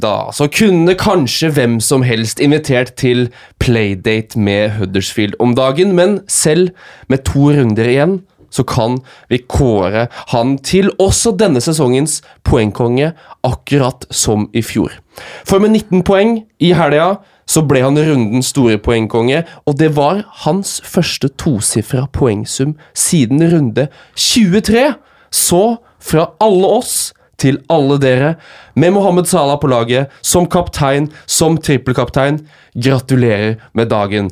da. Så kunne kanskje hvem som helst invitert til playdate med Huddersfield om dagen, men selv med to runder igjen så kan vi kåre han til også denne sesongens poengkonge, akkurat som i fjor. For med 19 poeng i helga så ble han rundens store poengkonge, og det var hans første tosifra poengsum siden runde 23. Så fra alle oss til alle dere, med Mohammed Salah på laget, som kaptein, som trippelkaptein, gratulerer med dagen.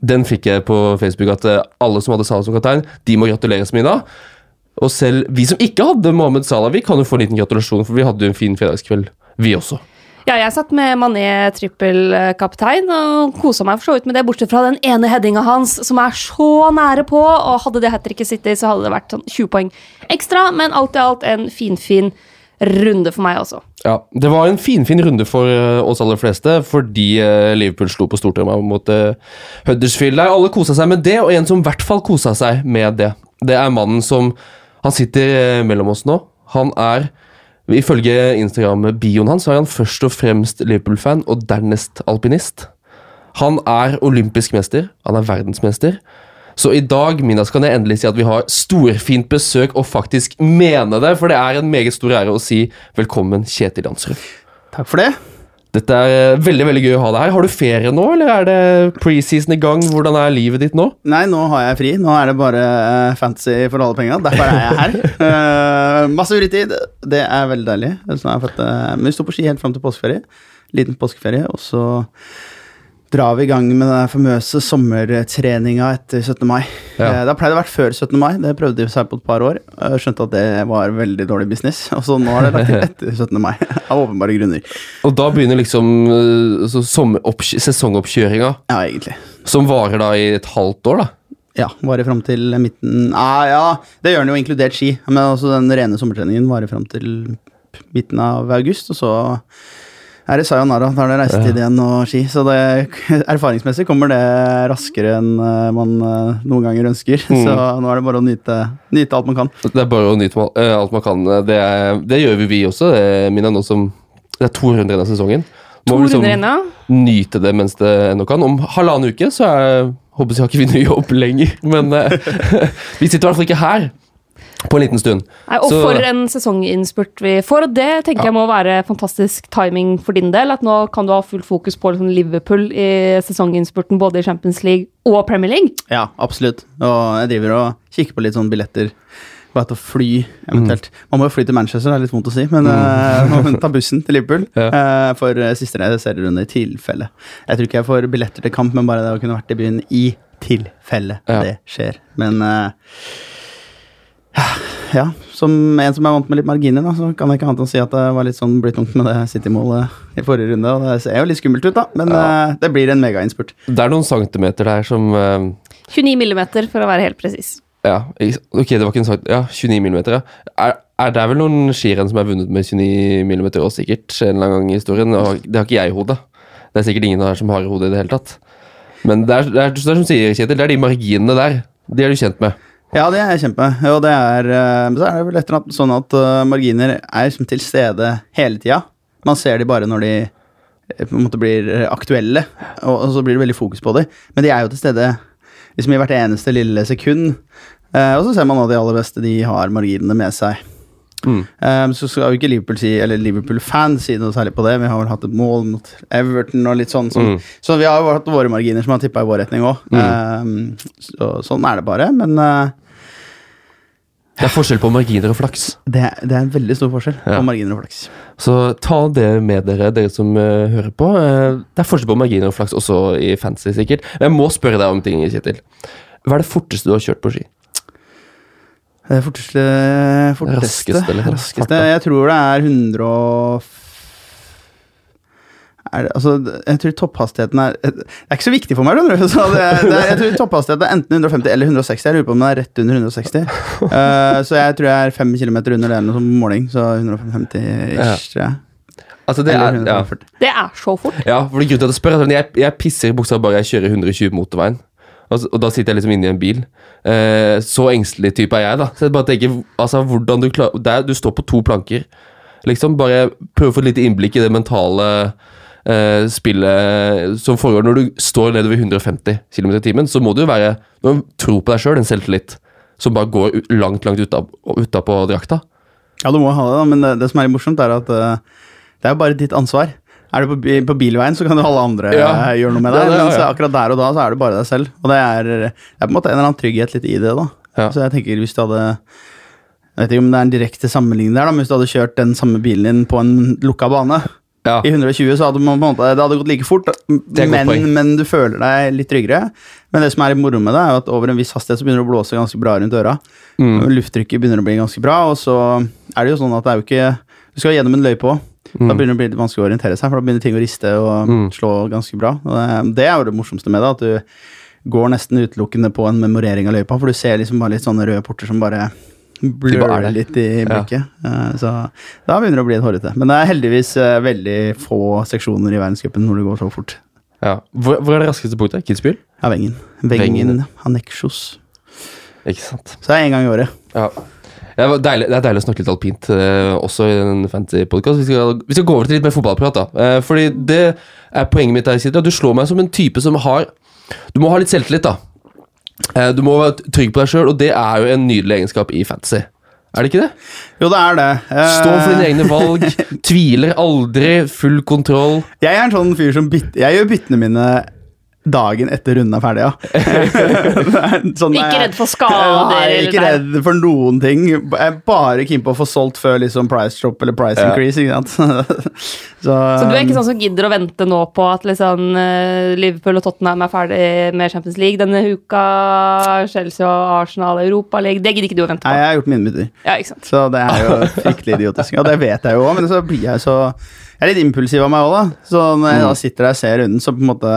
Den fikk jeg på Facebook, at eh, alle som hadde Salah som kaptein, de må gratuleres med i dag. Og selv vi som ikke hadde Mohammed Salah, vi kan jo få en liten gratulasjon, for vi hadde jo en fin fredagskveld, vi også. Ja, jeg satt med Mané trippelkaptein og kosa meg for så vidt med det, bortsett fra den ene headinga hans, som er så nære på. Og hadde det hat tricket sittet, så hadde det vært sånn 20 poeng ekstra, men alt i alt en finfin runde for meg også. Ja, Det var en finfin runde for eh, oss aller fleste, fordi eh, Liverpool slo på stortromma mot uh, Huddersfield. Der alle kosa seg med det, og en som i hvert fall kosa seg med det, det er mannen som Han sitter mellom oss nå. Han er Ifølge Instagram-bioen hans er han først og fremst Liverpool-fan og dernest alpinist. Han er olympisk mester, han er verdensmester. Så i dag Minas, kan jeg endelig si at vi har storfint besøk, og faktisk mene det. For det er en meget stor ære å si velkommen, Kjetil Jansrud. Takk for det. Dette er eh, veldig veldig gøy å ha deg her. Har du ferie nå, eller er det preseason i gang? Hvordan er livet ditt nå? Nei, nå har jeg fri. Nå er det bare uh, fantasy for alle penga. Derfor er jeg her. Uh, masse fritid. Det er veldig deilig. Så jeg fått, uh, men vi står på ski helt fram til påskeferie. Liten påskeferie, og så drar vi i gang med den famøse sommertreninga etter 17. mai. Ja. Eh, Det har pleid å være før 17. mai, det prøvde de seg på et par år. Skjønte at det var veldig dårlig business, og så nå har det lagt til etter 17. mai. Av åpenbare grunner. Og da begynner liksom eh, sesongoppkjøringa, Ja, egentlig. som varer da i et halvt år, da. Ja, varer fram til midten ah, Ja, det gjør den jo inkludert ski, men også den rene sommertreningen varer fram til midten av august, og så er det sayonara. Da er det reisetid igjen og ski. Så det, erfaringsmessig kommer det raskere enn eh, man eh, noen ganger ønsker. Mm. Så nå er det bare å nyte, nyte alt man kan. Det er bare å nyte eh, alt man kan. Det, er, det gjør vi, vi også. Det Mina, nå som det er to runder igjen av sesongen. Må vi liksom nyte det mens det ennå kan. Om halvannen uke så er, håper jeg har ikke vi noe jobb lenger. Men vi sitter i hvert fall ikke her på en liten stund. Nei, og Så- for en sesonginnspurt vi får, og det tenker Ja. jeg må være fantastisk timing for din del. At nå kan du ha full fokus på liksom Liverpool i sesonginnspurten både i Champions League og Premier League. Ja, absolutt. Og jeg driver og kikker på litt sånne billetter. Bare til å fly, eventuelt. Mm. Man må jo fly til Manchester, det er litt vondt å si, men eh, man må ta bussen til Liverpool Ja. uh, for eh, siste serierunde i tilfelle. Jeg tror ikke jeg får billetter til kamp, men bare det å kunne vært i byen i tilfelle Ja. det skjer. Men eh, ja, som en som er vant med litt marginer, da, så kan jeg ikke annet enn å si at det var litt sånn blitt tungt med det City-målet i forrige runde. Og det ser jo litt skummelt ut, da, men eh, det blir en megainnspurt. Det er noen centimeter der som uh, 29 millimeter, for å være helt presis. Ja, ok, det var ikke en sagt Ja, 29 millimeter, ja. Er, er det vel noen skirenn som er vunnet med 29 millimeter òg, sikkert, en eller annen gang i historien? Det har ikke jeg i hodet. Det er sikkert ingen her som har i hodet i det hele tatt. Men det er, det er, det er som sier, Kjetil, det er de marginene der. De er du kjent med. Ja, det er kjempe. Og det er, eh, så er det vel etter sånn at eh, marginer er liksom til stede hele tida. Man ser de bare når de eh, på en måte blir aktuelle, og, så blir det veldig fokus på dem. Men de er jo til stede liksom i hvert eneste lille sekund. Og så ser man at de aller beste de har marginene med seg. Mm. Um, så skal jo ikke Liverpool si, eller Liverpool-fans si noe særlig på det. Vi har vel hatt et mål mot Everton og litt sånn. som- Mm. Så vi har jo hatt våre marginer som har tippa i vår retning òg. så, sånn er det bare. Men uh, Det er forskjell på marginer og flaks. det, det er en veldig stor forskjell Ja. på marginer og flaks. Så ta det med dere, dere som uh, hører på. Uh, det er forskjell på marginer og flaks også i fancy, sikkert. Men jeg må spørre deg om ting, Kjetil. Hva er det forteste du har kjørt på ski? Det forteste, forteste Raskeste, eller? raskeste Jeg tror det er 100 og er det, altså, jeg tror topphastigheten er Det er ikke så viktig for meg, skjønner du. Så det, det er, jeg tror topphastigheten er enten 150 eller 160. Jeg lurer på om den er rett under 160. Uh, så jeg tror jeg er 5 km under det som sånn måling. Så 150 ish, Ja. Altså, det er, ja. Det er så fort. Ja, for grunnen til at jeg spør jeg, jeg pisser bokstavelig bare jeg kjører 120 motorveien. Og, og da sitter jeg liksom inne i en bil. Eh, så engstelig type er jeg, da. Så jeg bare tenker, altså, hvordan du klarer det er- Du står på to planker. Liksom Bare prøv å få et lite innblikk i det mentale eh, spillet som foregår når du står nedover 150 km i timen. Så må du jo være Du må tro på deg sjøl, en selvtillit som bare går langt, langt utapå drakta. Ja, du må ha det, da, men det, det som er morsomt, er at uh, det er jo bare ditt ansvar. Er du på, på bilveien, så kan jo alle andre Ja. eh, gjøre noe med deg. Ja, Men så akkurat der og da så er det bare deg selv. Og det er, det er på en måte en eller annen trygghet litt i det. da. Så jeg tenker hvis du hadde Jeg vet ikke om det er en direkte sammenligning der, da, men hvis du hadde kjørt den samme bilen din på en lukka bane Ja. i 120, så hadde man på en måte, det hadde gått like fort, men, men du føler deg litt tryggere. Men det som er moro med det, er at over en viss hastighet så begynner det å blåse ganske bra rundt øra. Mm. Lufttrykket begynner å bli ganske bra, og så er det jo sånn at det er jo ikke Du skal gjennom en løype òg. Da begynner det å bli litt vanskelig å orientere seg, for da begynner ting å riste og Mm. slå ganske bra. Og det, er jo det morsomste med det, at du går nesten utelukkende på en memorering av løypa, for du ser liksom bare litt sånne røde porter som bare blør litt i blikket. Ja. Så da begynner det å bli litt hårete. Men det er heldigvis eh, veldig få seksjoner i verdenscupen når det går så fort. Ja. Hvor, hvor er det raskeste punktet? Kitzbühel? Ja, Wengen. Wengen. Wengen Haneksjos. Ikke sant. Så det er én gang i året. Ja. Det, er deilig, det er deilig å snakke litt alpint, eh, også i en fantasy-podkast. Vi, vi skal gå over til litt mer fotballprat. da. Eh, fordi det er poenget mitt. her, Sidra. Du slår meg som en type som har Du må ha litt selvtillit, da. Eh, du må være trygg på deg sjøl, og det er jo en nydelig egenskap i fantasy. Er det ikke det? Jo, det er det. Eh, Stå for dine egne valg. Tviler aldri. Full kontroll. Jeg er en sånn fyr som bytter Jeg gjør byttene mine dagen etter runden er ferdig, ja. Sånn Ikke redd for skader, Nei, ikke redd for noen ting. Jeg er bare keen på å få solgt før liksom price drop eller price Ja. increase. Ikke sant? Så, Så du er ikke sånn som gidder å vente nå på at liksom, eh, Liverpool og Tottenham er ferdig med Champions League denne uka? Chelsea og Arsenal Europa League. Det gidder ikke du å vente på? Nei, jeg har gjort mine bytter. Ja? Så det er jo fryktelig idiotisk. Og det vet jeg jo òg, men så blir jeg så Jeg er litt impulsiv av meg òg, da. Så når jeg da sitter der og ser runden, så på en måte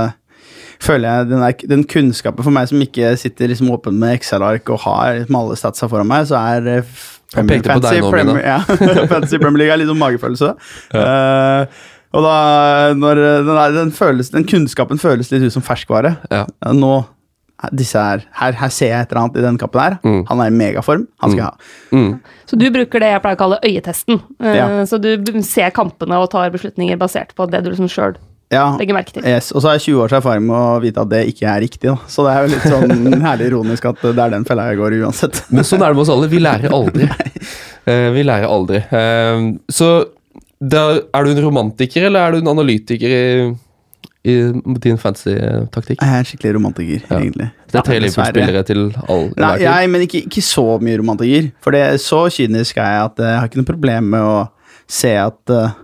føler jeg den, der, den kunnskapen for meg som ikke sitter liksom åpen med Excel-ark og har liksom alle statsa foran meg, så er Fancy f- Jeg pekte på deg nå, Premier, ja, Fantasy Premier League er litt sånn magefølelse. Eh, og da når den, der, den, føles, den kunnskapen føles litt ut som ferskvare. Ja. Ja, Nå disse her, her, her ser jeg et eller annet i den kappen her. Mm. Han er i megaform. Han skal jeg ha. Mm. Så du bruker det jeg pleier å kalle øyetesten. Eh, Ja. Så du ser kampene og tar beslutninger basert på det du liksom sjøl Ja, legge merke til. yes. Og så har jeg 20 års erfaring med å vite at det ikke er riktig. Da. Så det er jo litt sånn herlig ironisk at det er den fella jeg går i uansett. Men sånn er det med oss alle. Vi lærer aldri. Uh, vi lærer aldri. Uh, så da, er du en romantiker, eller er du en analytiker i, i din fantasy-taktikk? Jeg er skikkelig romantiker, Ja. egentlig. Det er tre Ja. Liverpool-spillere til all Nei, jeg, men ikke, ikke så mye romantiker. For det, så kynisk er jeg at jeg har ikke noe problem med å se at eh,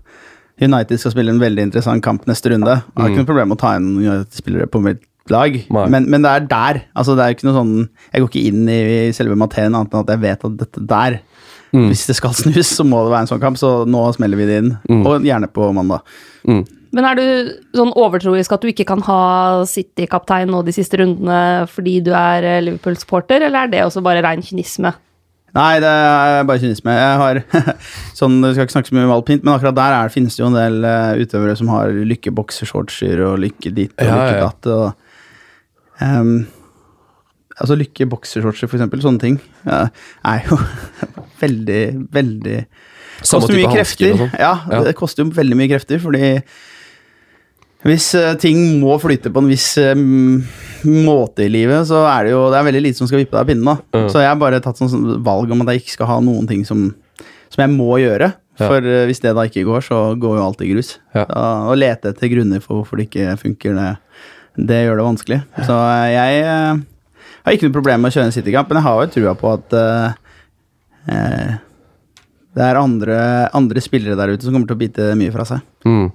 United skal spille en veldig interessant kamp neste runde. Jeg har ikke noe problem med å ta inn United-spillere på mitt lag, men, men det er der. Altså, det er ikke noe sånn Jeg går ikke inn i selve materien annet enn at jeg vet at dette der Mm. Hvis det skal snus, så må det være en sånn kamp, så nå smeller vi det inn. Mm. Og gjerne på mandag. Mm. Men er du sånn overtroisk at du ikke kan ha City-kaptein nå de siste rundene fordi du er eh, Liverpool-supporter, eller er det også bare rein kynisme? Nei, det er bare kynisme. Jeg har sånn, Jeg skal ikke snakke så mye om alpint, men akkurat der er, finnes det jo en del uh, utøvere som har lykkebokseshortser og lykke dit og Ja, lykke datt. Og, um, altså lykke boksershortser, for eksempel. Sånne ting ja, er jo veldig, veldig Samme Koster mye krefter. sånn. Ja, Ja. det koster jo veldig mye krefter, fordi hvis eh, ting må flyte på en viss eh, måte i livet, så er det jo det er veldig lite som skal vippe deg av pinnen. da. Ja. Så jeg har bare tatt sånn valg om at jeg ikke skal ha noen ting som, som jeg må gjøre. Ja. For eh, hvis det da ikke går, så går jo alt i grus. Ja. Da, å lete etter grunner for hvorfor det ikke funker, det, det gjør det vanskelig. Så jeg eh, har ikke noe problem med å kjøre en Citykamp, men jeg har jo trua på at eh, det er andre, andre spillere der ute som kommer til å bite mye fra seg. Mm.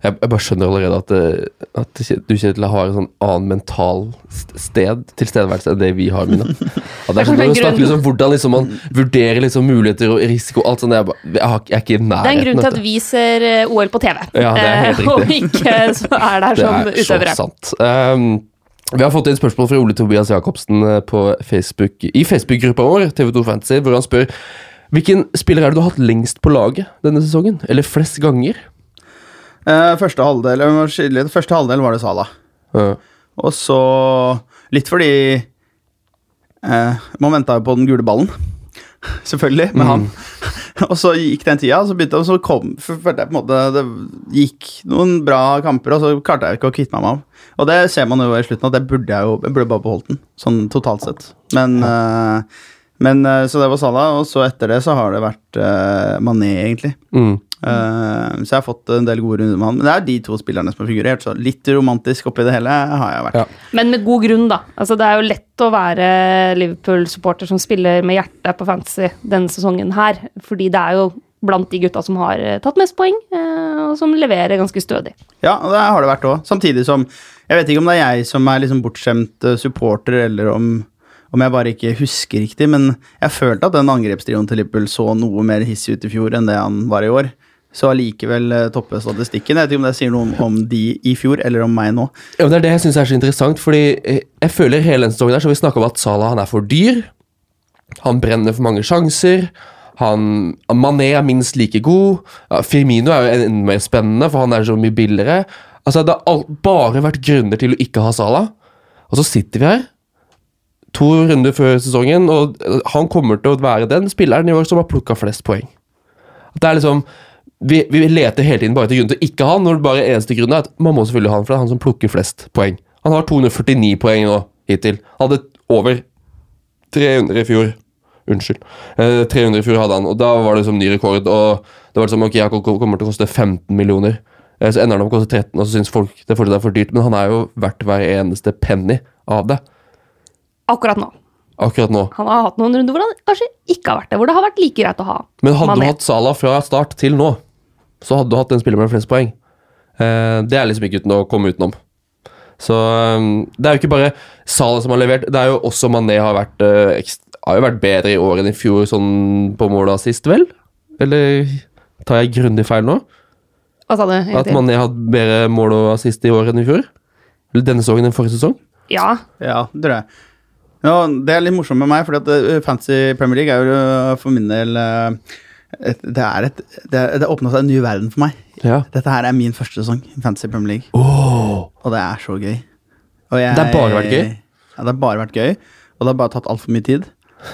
Jeg, jeg bare skjønner allerede at, det- at du Kjetil har en sånn annen mental st- sted, tilstedeværelse enn det vi har, Mina. At det er sånn, at når du snakker liksom hvordan liksom man vurderer liksom muligheter og risiko alt sånt, jeg, bare, jeg, har, jeg er ikke i nærheten. Det er en grunn til at vi ser eh, OL på TV, Ja, det helt eh, og ikke så er der som utøvere. Det er så sant. Um, vi har fått inn spørsmål fra Ole Tobias Jacobsen eh, på Facebook, i Facebook-gruppa vår, TV2 Fantasy, hvor han spør Hvilken spiller er det du har hatt lengst på laget denne sesongen? Eller flest ganger? Eh, første halvdel skille. Første halvdel var det Sala. Uh, Og så Litt fordi eh, Man venta jo på den gule ballen. Selvfølgelig, med han. og så gikk den tida, og så begynte og så kom følte jeg på en måte Det gikk noen bra kamper, og så klarte jeg ikke å kvitte meg med ham. Og det ser man jo i slutten, at det burde jeg jo Jeg burde bare beholdt den, sånn totalt sett. Men, eh, men Så det var Salah, og så etter det så har det vært eh, Mané, egentlig. mm. Eh, så jeg har fått en del gode runder med han. Men det er de to spillerne som har figurert, så litt romantisk oppi det hele har jeg vært. Ja. Men med god grunn, da. Altså, det er jo lett å være Liverpool-supporter som spiller med hjertet på fantasy denne sesongen her. Fordi det er jo blant de gutta som har eh, tatt mest poeng, eh, og som leverer ganske stødig. Ja, og det har det vært òg. Samtidig som Jeg vet ikke om det er jeg som er liksom bortskjemt supporter, eller om, om jeg bare ikke husker riktig, men jeg følte at den angrepstrioen til Liverpool så noe mer hissig ut i fjor enn det han var i år. Så allikevel uh, toppe statistikken. Jeg vet ikke om det sier noe om, de i fjor, eller om meg nå. Ja, Det er det jeg syns er så interessant, fordi eh, jeg føler hele denne sesongen her, så vi snakker om at Salah han er for dyr. Han brenner for mange sjanser. Han, Mané er minst like god. Firmino er jo enda mer spennende, for han er så mye billigere. Altså, Det har bare vært grunner til å ikke ha Salah. Og så sitter vi her, to runder før sesongen, og eh, han kommer til å være den spilleren i år som har plukka flest poeng. Det er liksom vi, vi leter hele tiden bare etter grunn til å ikke ha han, når det bare eneste grunnen er at man må selvfølgelig ha han, for det er han som plukker flest poeng. Han har 249 poeng nå hittil. Han hadde over 300 i fjor. Unnskyld. Eh, 300 i fjor hadde han, og da var det som ny rekord. Og det var liksom, ok, han kommer til å koste 15 millioner. Eh, så ender han opp med å koste 13, og så syns folk det fortsatt er for dyrt. Men han er jo verdt hver eneste penny av det Akkurat nå. akkurat nå. Han har hatt noen runder hvor han kanskje ikke har vært det, hvor det har vært like greit å ha. Men hadde du hatt Salah fra start til nå, så hadde du hatt den spilleren med flest poeng. Eh, det er liksom ikke uten å komme utenom. Så eh, det er jo ikke bare Salah som har levert, det er jo også Mané har vært, eh, har jo vært bedre i år enn i fjor sånn på mål og assist, vel? Eller tar jeg grundig feil nå? Hva sa du? At? Mané har hatt bedre mål og assist i år enn i fjor? Eller denne sesongen enn forrige sesong? Ja. Ja, det tror jeg. Ja, det er litt morsomt med meg, for Fantasy Premier League er jo for min del et, Det er et Det, det åpna seg en ny verden for meg. Ja. Dette her er min første sesong i Fantasy Premier League, Oh. og det er så gøy. Og jeg, Det har bare vært gøy? Ja, det har bare vært gøy, og det har bare tatt altfor mye tid.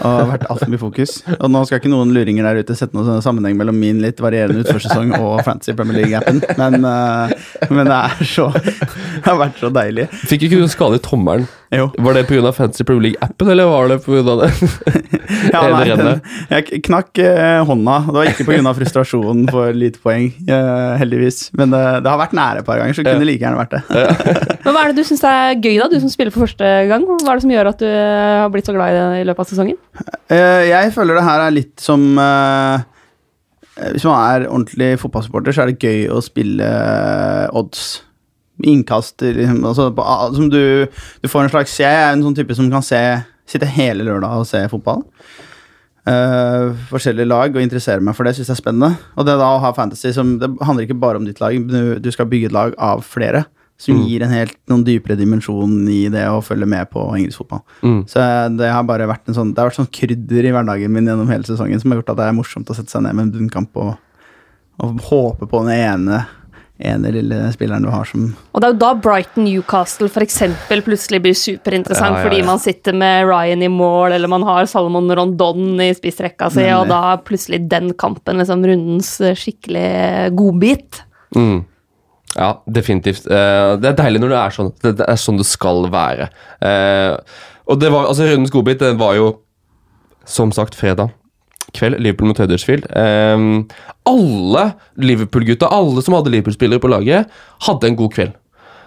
Og vært altfor mye fokus. Og nå skal ikke noen luringer der ute sette noen sammenheng mellom min litt varierende utførsesong og Fantasy Premier League-appen, men, eh, men det er så Det har vært så deilig. Fikk ikke du skade i tommelen? Jo. Var det pga. Fancy Premier League-appen, eller var det pga. det? Ja, nei, den, jeg knakk eh, hånda. Det var ikke pga. frustrasjonen for lite poeng, eh, heldigvis. Men det, det har vært nære et par ganger, så det kunne like gjerne vært det. Men hva er det du syns er gøy, da? Du som spiller for første gang. Hva er det som gjør at du eh, har blitt så glad i det i løpet av sesongen? Eh, jeg føler det her er litt som eh, Hvis man er ordentlig fotballsupporter, så er det gøy å spille eh, odds. Innkast liksom, altså, ah, som du, du får en slags Jeg er en sånn type som kan se sitte hele lørdag og se fotball. Uh, forskjellige lag og interessere meg for det, syns jeg er spennende. Og det da å ha fantasy som Det handler ikke bare om ditt lag, du, du skal bygge et lag av flere. Som gir en helt noen dypere dimensjon i det å følge med på engelsk fotball. Mm. Så det har bare vært en sånn Det har vært sånn krydder i hverdagen min gjennom hele sesongen som har gjort at det er morsomt å sette seg ned med en bunnkamp og, og håpe på den ene, ene lille spilleren du har som Og det er jo da Brighton Newcastle eksempel plutselig blir superinteressant, Ja, ja, fordi man sitter med Ryan i mål, eller man har Salomon Rondon i spissrekka si, og da er plutselig den kampen liksom rundens skikkelig godbit. Mm. Ja, definitivt. Eh, det er deilig når det er sånn. Det, det er sånn det skal være. Eh, og det var, altså Rundens godbit den var jo, som sagt, fredag kveld. Liverpool mot Huddersfield. Um, alle Liverpool-gutta, alle som hadde Liverpool-spillere på laget, hadde en god kveld.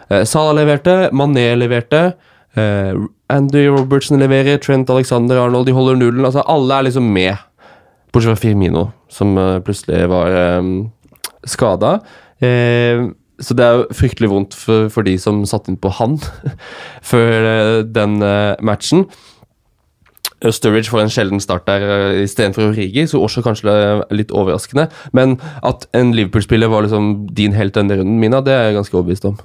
Uh, Salah leverte, Mané leverte. Uh, Andy Robertson leverer, Trent Alexander Arnold de holder nullen. altså Alle er liksom med. Bortsett fra Firmino, som uh, plutselig var um, skada. Uh, så det er jo fryktelig vondt for, for de som satte inn på han før den matchen. Eh, Sturridge får en sjelden start der uh, istedenfor Origi, så også kanskje det er litt overraskende. Men at en Liverpool-spiller var liksom din helt denne runden, Mina, det er jeg ganske overbevist om.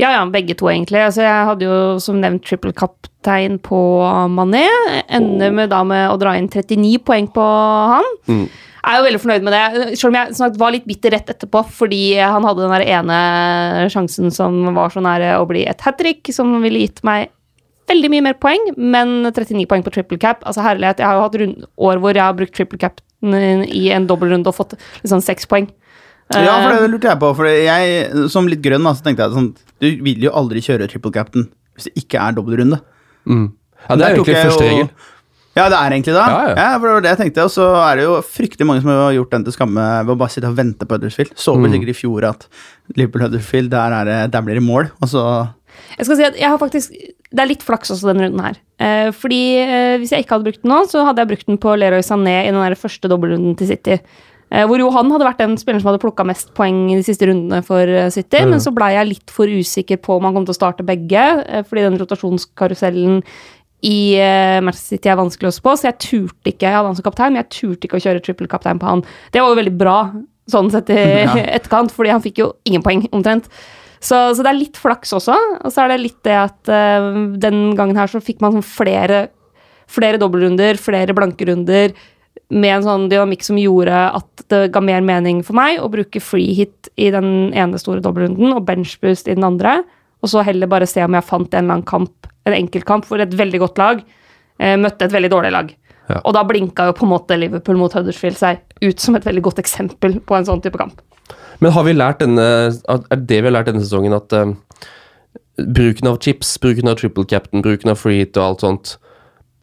Ja, ja, begge to, egentlig. Altså, jeg hadde jo som nevnt triple kaptein på Mané. Ender med da med å dra inn 39 poeng på han. Mm. Jeg er jo veldig fornøyd med det, selv om jeg snart var litt bitter rett etterpå fordi han hadde den der ene sjansen som var så nære å bli et hat trick, som ville gitt meg veldig mye mer poeng, men 39 poeng på triple cap. Altså herlighet, jeg har jo hatt rund, år hvor jeg har brukt triple cap i en dobbeltrunde og fått liksom seks poeng. Ja, for Eh, det lurte jeg på. For jeg, som litt grønn, så tenkte jeg sånn Du vil jo aldri kjøre triple cap'n hvis det ikke er dobbeltrunde. Mm. Ja, det er egentlig første regel. Ja, det er egentlig det. Ja, ja. for det var det jeg tenkte. Og så er det jo fryktelig mange som har gjort den til skamme ved å bare sitte og vente på Huddersfield. Så vel Mm. sikkert i fjor at Liverpool-Huddersfield, der, er der blir det mål. Og så Jeg skal si at jeg har faktisk Det er litt flaks også denne runden her. Eh, fordi eh, hvis jeg ikke hadde brukt den nå, så hadde jeg brukt den på Leroy Sané i den der første dobbeltrunden til City. Eh, hvor jo han hadde vært den spilleren som hadde plukka mest poeng i de siste rundene for eh, City. Mm. Men så blei jeg litt for usikker på om han kom til å starte begge, eh, fordi den rotasjonskarusellen i eh, Manchester City er vanskelig å spå, så jeg turte ikke Jeg hadde han som kaptein, men jeg turte ikke å kjøre trippel kaptein på han. Det var jo veldig bra, sånn sett i Ja. etterkant, fordi han fikk jo ingen poeng, omtrent. Så, så det er litt flaks også. Og så er det litt det at uh, den gangen her så fikk man sånn flere, flere dobbeltrunder, flere blankerunder, med en sånn dynamikk som gjorde at det ga mer mening for meg å bruke free hit i den ene store dobbeltrunden og benchboost i den andre, og så heller bare se om jeg fant en eller annen kamp, en enkeltkamp hvor et veldig godt lag uh, møtte et veldig dårlig lag. Ja. Og da blinka jo på en måte Liverpool mot Huddersfield seg ut som et veldig godt eksempel på en sånn type kamp. Men har vi lært denne, er det vi har lært denne sesongen, at eh, bruken av chips, bruken av triple captain, bruken av free hit og alt sånt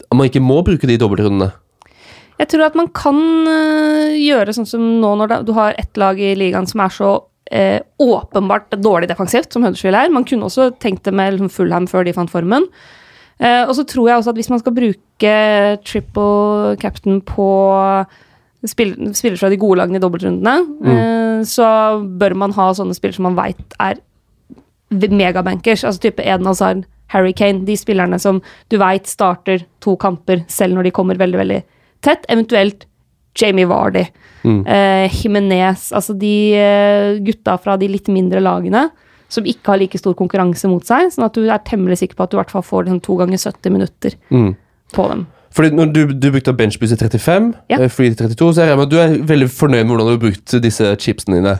At man ikke må bruke de dobbeltrundene? Jeg tror at man kan øh, gjøre sånn som nå når du har ett lag i ligaen som er så eh, åpenbart dårlig defensivt, som Huddersfield er. Man kunne også tenkt det med liksom, Fullham før de fant formen. Eh, og så tror jeg også at hvis man skal bruke triple captain på spill, spiller fra de gode lagene i dobbeltrundene, mm. så bør man ha sånne spillere som man veit er megabankers, altså type Eden Hazard, Harry Kane, de spillerne som du veit starter to kamper selv når de kommer veldig, veldig tett, eventuelt Jamie Vardy, eh, Jimenez, altså de eh, gutta fra de litt mindre lagene som ikke har like stor konkurranse mot seg, sånn at du er temmelig sikker på at du i hvert fall får liksom to ganger 70 minutter Mm. på dem. Fordi når du, du brukte benchboost i 35, Ja. eh, free i 32, så jeg regner med at du er veldig fornøyd med hvordan du har brukt disse chipsene dine.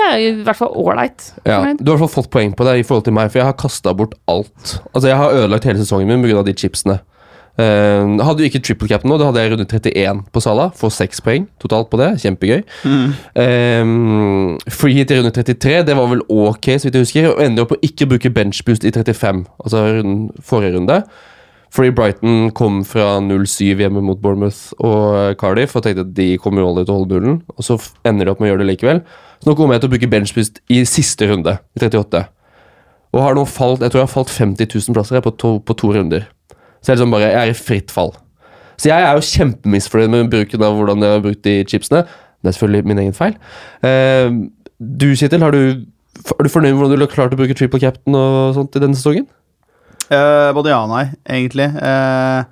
Ja, i hvert fall ålreit. Ja, du har i hvert fall fått poeng på det i forhold til meg, for jeg har kasta bort alt. Altså, Jeg har ødelagt hele sesongen min pga. de chipsene. Uh, hadde du ikke triple cap nå, da hadde jeg rundet 31 på Sala. Får seks poeng totalt på det. Kjempegøy. Eh, free hit i runde 33, det var vel ok, så vidt jeg husker. Og ender opp å ikke bruke benchboost i 35, altså forrige runde. Fordi Brighton kom fra 0-7 hjemme mot Bournemouth og Cardiff og tenkte at de kommer jo aldri til å holde nullen, og så ender de opp med å gjøre det likevel. Så nå kommer jeg til å bruke benchboost i siste runde, i 38. Og har nå falt, jeg tror jeg har falt 50 000 plasser på, to, på to runder. Så jeg er liksom bare, jeg er i fritt fall. Så jeg er jo kjempemisfornøyd med bruken av hvordan jeg har brukt de chipsene. Det er selvfølgelig min egen feil. Uh, du, Kjetil, har du, er du fornøyd med hvordan du har klart å bruke triple captain og sånt i denne sesongen? Eh, både ja og nei, egentlig. Uh,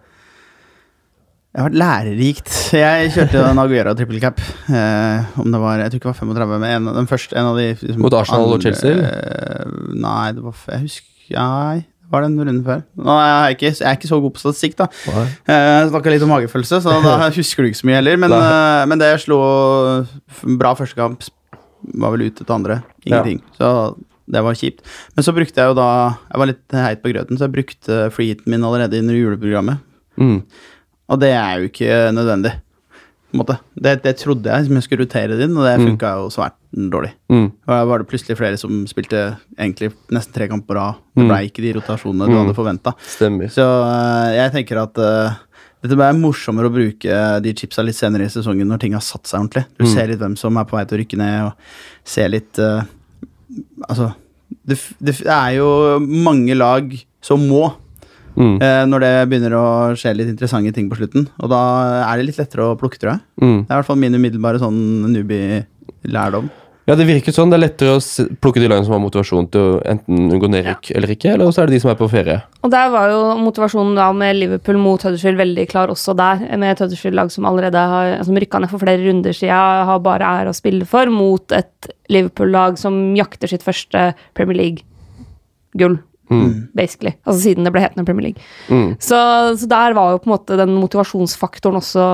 det har vært lærerikt. Jeg kjørte en Aguera triple cap. Eh, om det var, Jeg tror ikke det var 35, men en, den første, en av de liksom, Mot Arsenal og Chelsea? eh, nei, det var Jeg husker Nei, det var den runden før. Nå er jeg, ikke, jeg er ikke så god på statistikk, da. Jeg snakka litt om magefølelse, så da husker du ikke så mye heller. Men, eh, men det slo bra første kamp. Var vel ute til andre. Ingenting. Så det var kjipt. Men så brukte jeg jo da Jeg var litt heit på grøten, så jeg brukte freeheaten min allerede under juleprogrammet. Mm. Og det er jo ikke nødvendig. På en. Det, det trodde jeg, som jeg skulle rotere det inn, og det Mm. jo svært dårlig. Mm. Og da var det plutselig flere som spilte egentlig nesten tre kamper på rad. Det Mm. ble ikke de rotasjonene du Mm. hadde forventa. Så øh, jeg tenker at uh, dette blir morsommere å bruke de chipsa litt senere i sesongen når ting har satt seg ordentlig. Du Mm. ser litt hvem som er på vei til å rykke ned, og ser litt øh, Altså, det, det er jo mange lag som må, Mm. eh, når det begynner å skje litt interessante ting på slutten. Og da er det litt lettere å plukke, tror jeg. Mm. Det er i hvert fall min umiddelbare sånn newbie-lærdom. Ja, det virker sånn. Det er lettere å plukke de lagene som har motivasjon til å enten unngå nedrykk eller ikke, eller så er det de som er på ferie. Og der var jo motivasjonen da med Liverpool mot Huddersfield veldig klar også der. Med et Huddersfield-lag som allerede har som rykka ned for flere runder siden, har bare ære å spille for, mot et Liverpool-lag som jakter sitt første Premier League-gull. Basically. Altså siden det ble hetende Premier League. Mm. Så, så der var jo på en måte den motivasjonsfaktoren også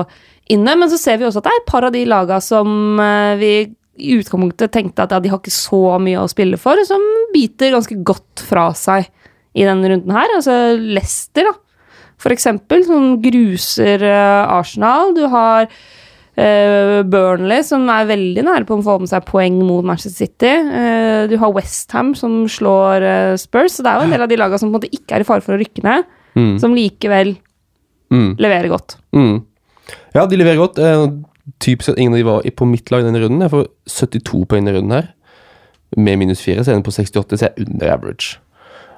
inne. Men så ser vi også at det er et par av de laga som eh, vi i utgangspunktet tenkte at ja, de har ikke så mye å spille for, som biter ganske godt fra seg i denne runden her. Altså Leicester, da. For eksempel, som gruser eh, Arsenal. Du har uh, Burnley, som er veldig nære på å få med seg poeng mot Manchester City. Uh, du har Westham, som slår uh, Spurs. Så det er jo en del av de lagene som på en måte ikke er i fare for å rykke ned, Mm. som likevel Mm. leverer godt. Mm. Ja, de leverer godt. Typisk at ingen av de var på mitt lag denne runden. Jeg får 72 poeng denne runden her. Med minus 4, så er den på 68, så jeg er under average.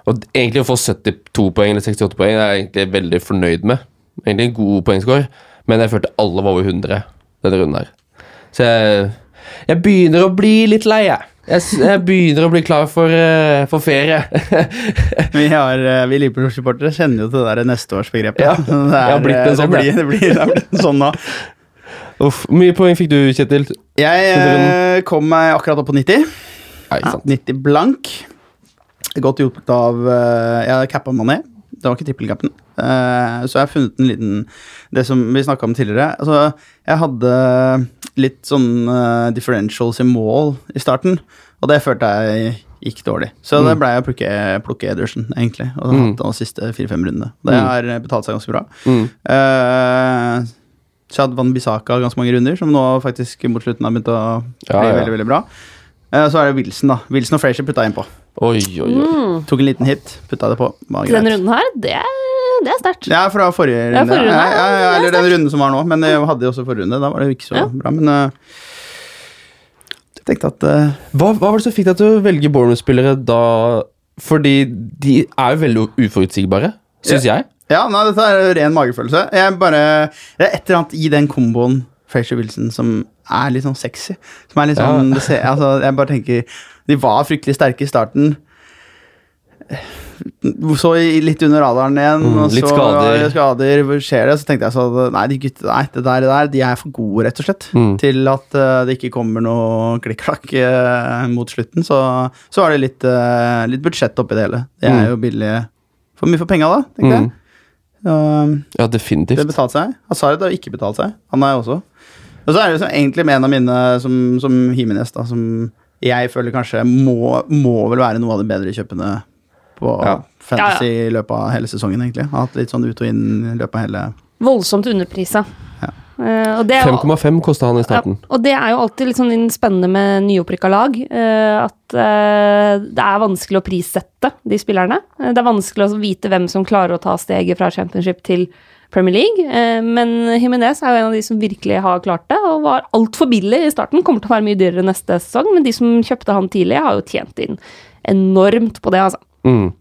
Og egentlig å få 72 poeng eller 68 poeng er jeg egentlig veldig fornøyd med. Egentlig en god poengscore, men jeg følte alle var over 100 denne runden her. Så jeg, jeg begynner å bli litt lei, jeg. Jeg, jeg begynner å bli klar for, uh, for ferie. Vi, har, uh, vi Liverpool-supportere kjenner jo til det der neste års begrepet. Ja, det, er, eh, sånn, det, blir, det, blir, det blir sånn nå. Uff, Hvor mye poeng fikk du, Kjetil? Jeg eh, kom meg akkurat opp på 90. Nei, ikke sant. 90 blank. Godt hjulpet av eh, Jeg cappa Mané. Det var ikke trippelcapen. Eh, så jeg har funnet en liten Det som vi snakka om tidligere. Altså, jeg hadde litt sånn eh, differentials i mål i starten, og det følte jeg gikk dårlig. Så det blei å plukke, plukke Ederson, egentlig. Og Mm. hatt de siste fire-fem rundene. Det Mm. har betalt seg ganske bra. Mm. Uh, Chad Van Bissaka ganske mange runder, som nå faktisk mot slutten har begynt å bli ja. veldig veldig bra. Eh, så er det Wilson, da. Wilson og Frazier putta innpå. Oi, oi, oi. Mm. Tok en liten hit, putta det på. Var Denne runden her, det er, det er sterkt. Ja, fra forrige Ja, runde. forrige runde. Ja, ja, ja, Ja, eller det er den runden som var nå. Men jeg hadde jo også forrige runde. Da var det jo ikke så Ja. bra. Men uh, jeg tenkte at uh, Hva, hva var det som fikk deg til å velge Bournemouth-spillere da? Fordi de er jo veldig uforutsigbare, syns jeg. Ja, nei, dette er ren magefølelse. Jeg bare Det er et eller annet i den komboen Frazier Wilson som er litt sånn sexy. Som er litt sånn ja. ser, altså, Jeg bare tenker De var fryktelig sterke i starten. Så litt under radaren igjen. Mm, og litt så skader. skader. Skjer det? Så tenkte jeg så Nei, de gutta, nei, det der, det der de er for gode, rett og slett. Mm. Til at uh, det ikke kommer noe klikk-klakk uh, mot slutten. Så, så var det litt, uh, litt budsjett oppi det hele. De er Mm. jo billige. For mye for penga, da, tenkte jeg. Mm. definitivt. Det betalte seg. Hazard har ikke betalt seg. Han er også. Og så er det egentlig med en av mine som, som Jimenez, da, som jeg føler kanskje må, må vel være noe av de bedre kjøpene på Ja. Fantasy i løpet av hele sesongen, egentlig. Har hatt litt sånn ut og inn i løpet av hele Voldsomt underprisa. Er 5,5 kosta han i starten. Ja, og det er jo alltid litt sånn spennende med nyopprykka lag. eh, at eh, det er vanskelig å prissette de spillerne. Eh, det er vanskelig å vite hvem som klarer å ta steget fra championship til Premier League. Men Jimenez er jo en av de som virkelig har klart det, og var altfor billig i starten. Kommer til å være mye dyrere neste sesong, men de som kjøpte han tidlig, har jo tjent inn enormt på det, altså. Mm.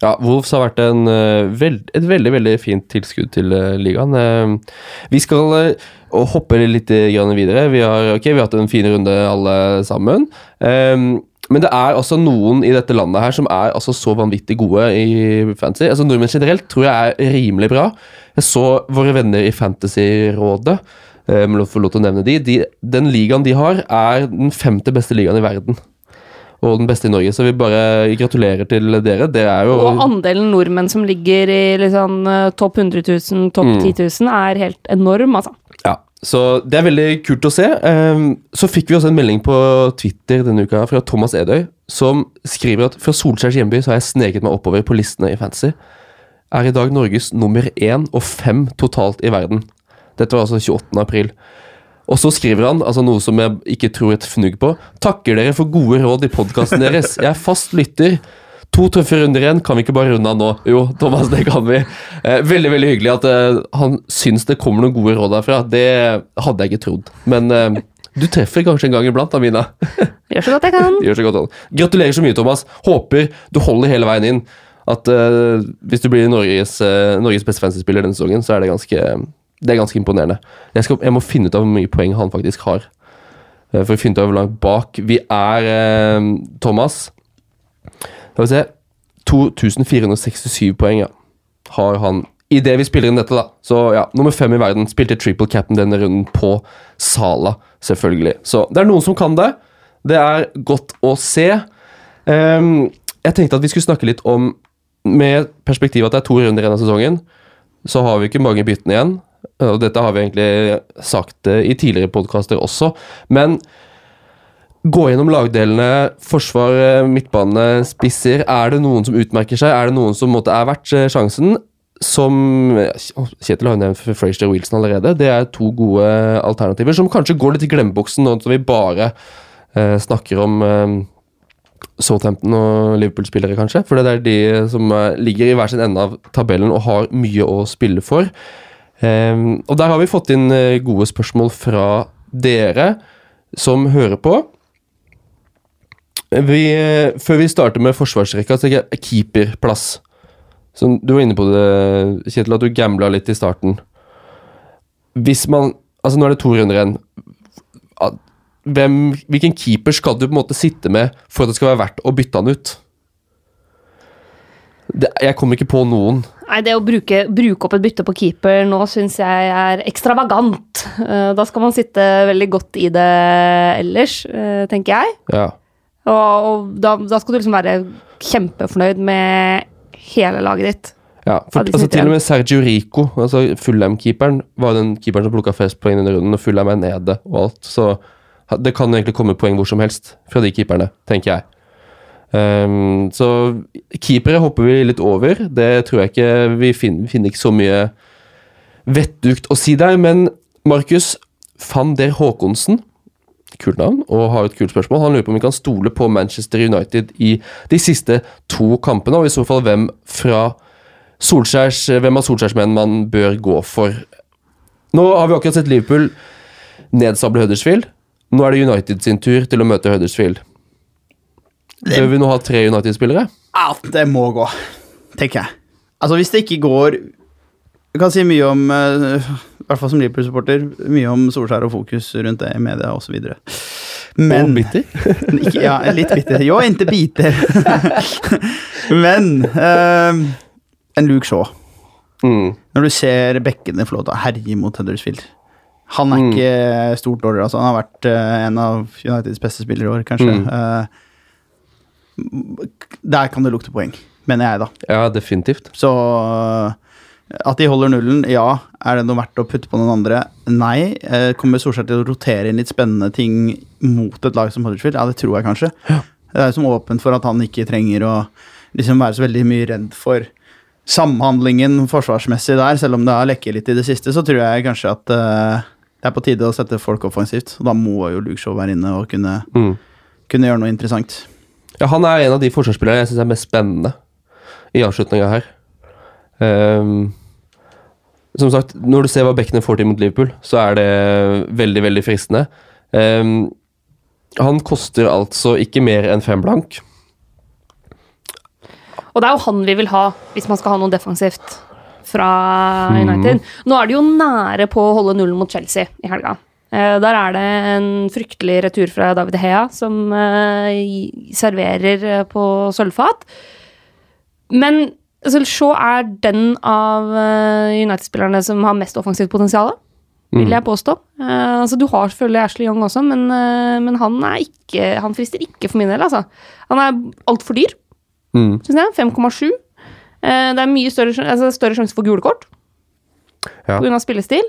Ja, Wolves har vært en, eh, et veldig veldig fint tilskudd til eh, ligaen. Eh, vi skal hoppe litt videre. Vi har, okay, vi har hatt en fin runde alle sammen. Eh, men det er altså noen i dette landet her som er altså så vanvittig gode i fantasy. Altså Nordmenn generelt tror jeg er rimelig bra. Jeg så våre venner i Fantasyrådet. må få lov til å nevne de. de. Den ligaen de har, er den femte beste ligaen i verden og den beste i Norge. Så vi bare gratulerer til dere. Det er jo Og andelen nordmenn som ligger i liksom, eh, topp 100 000, topp Mm. 10 000, er helt enorm, altså. Ja, så det er veldig kult å se. Ehm, Så fikk vi også en melding på Twitter denne uka fra Thomas Edøy, som skriver at fra Solskjærs hjemby så har jeg sneket meg oppover på listene i Fantasy. Er i dag Norges nummer én og fem totalt i verden. Dette var altså 28. april. Og så skriver han, altså noe som jeg ikke tror et fnugg på, takker dere for gode råd i podkasten deres. Jeg er fast lytter. To tøffe runder igjen, kan vi ikke bare runde av nå? Jo, Thomas, det kan vi. Eh, veldig veldig hyggelig at eh, han syns det kommer noen gode råd herfra. Det hadde jeg ikke trodd. Men eh, du treffer kanskje en gang iblant, Amina. Gjør så godt jeg kan. Gjør så godt. Gratulerer så mye, Thomas. Håper du holder hele veien inn. At eh, Hvis du blir Norges, eh, Norges beste fancy-spiller denne sesongen, så er det ganske, det er ganske imponerende. Jeg, skal, jeg må finne ut av hvor mye poeng han faktisk har. eh, for å finne ut av hvor langt bak vi er, eh, Thomas. La oss se 2467 poeng, ja. Har han Idet vi spiller inn dette, da. Så ja, nummer fem i verden. Spilte triple cap'n denne runden på Sala, selvfølgelig. Så det er noen som kan det. Det er godt å se. Um, jeg tenkte at vi skulle snakke litt om Med perspektiv at det er to runder igjen av sesongen, så har vi ikke mange byttene igjen. Og dette har vi egentlig sagt eh, i tidligere podkaster også. Men gå gjennom lagdelene, forsvar, eh, midtbane, spisser. Er det noen som utmerker seg? Er det noen som måtte, er verdt eh, sjansen? Som Kjetil har nevnt Frazier Wilson allerede. Det er to gode alternativer som kanskje går litt i glemmeboksen nå som vi bare eh, snakker om eh, Southampton og Liverpool-spillere, kanskje. For det er de som ligger i hver sin ende av tabellen og har mye å spille for. Ehm, og der har vi fått inn eh, gode spørsmål fra dere som hører på. Vi, eh, før vi starter med forsvarsrekka, så tenker jeg keeperplass. Som du var inne på det, Kjetil, at du gambla litt i starten. Hvis man Altså, nå er det to runder igjen. Hvem, hvilken keeper skal du på en måte sitte med for at det skal være verdt å bytte han ut? Det, jeg kommer ikke på noen. Nei, det å bruke, bruke opp et bytte på keeper nå syns jeg er ekstravagant. Eh, Da skal man sitte veldig godt i det ellers, eh, tenker jeg. Ja. Og, og da, da skal du liksom være kjempefornøyd med hele laget ditt. Ja, for altså, til og med Sergio Rico, altså Fulham-keeperen, var den keeperen som plukka flest poeng denne runden, og Fulham er nede og alt. Så det kan egentlig komme poeng hvor som helst fra de keeperne, tenker jeg. Ehm, så keepere hopper vi litt over. Det tror jeg ikke Vi finner, vi finner ikke så mye vettugt å si der. Men Markus van der Haakonsen, kult navn og har et kult spørsmål. Han lurer på om vi kan stole på Manchester United i de siste to kampene, og i så fall hvem fra Solskjærs, hvem av Solskjærs menn man bør gå for. Nå har vi akkurat sett Liverpool nedsable Huddersfield. Nå er det United sin tur til å møte Huddersfield. Bør vi nå ha tre United-spillere? Ja, det må gå, tenker jeg. Altså, hvis det ikke går Jeg kan si mye om, eh, i hvert fall som Liverpool-supporter, mye om Solskjær og fokus rundt det i media osv. Men Og bitter? ikke, Ja, litt bitter. Jo, ikke biter. Men eh, en Luke Shaw Mm. Når du ser bekkene få lov til å herje mot Huddersfield Han er Mm. ikke stort dårligere, altså. Han har vært uh, en av Uniteds beste spillere i år, kanskje. Mm. Eh, der kan det lukte poeng, mener jeg, da. Ja, definitivt. Så at de holder nullen, ja. Er det noe verdt å putte på noen andre? Nei. Eh, Kommer Solskjær til å rotere inn litt spennende ting mot et lag som Huddersfield? Ja, det tror jeg kanskje. Det er som åpent for at han ikke trenger å liksom være så veldig mye redd for samhandlingen forsvarsmessig der, selv om det har lekket litt i det siste, så tror jeg kanskje at eh, det er på tide å sette folk offensivt. Og da må jo Luke Shaw være inne og kunne, Mm. kunne gjøre noe interessant. Ja, han er en av de forsvarsspillerne jeg syns er mest spennende i avslutninga her. Um, som sagt, når du ser hva Beckner får til mot Liverpool, så er det veldig, veldig fristende. Um, han koster altså ikke mer enn fem blank. Og det er jo han vi vil ha hvis man skal ha noe defensivt fra United. Nå er de jo nære på å holde nullen mot Chelsea i helga. Eh, der er det en fryktelig retur fra David Hea som eh, serverer eh, på sølvfat. Men altså, Shaw er den av United-spillerne som har mest offensivt potensial, vil jeg påstå. Altså, du har selvfølgelig Ashley Young også, men, men han, ikke, han frister ikke for min del. Altså. Han er altfor dyr Mm. synes jeg. 5,7. Eh, det er mye større, altså større sjanse for gule kort Ja. pga. spillestil.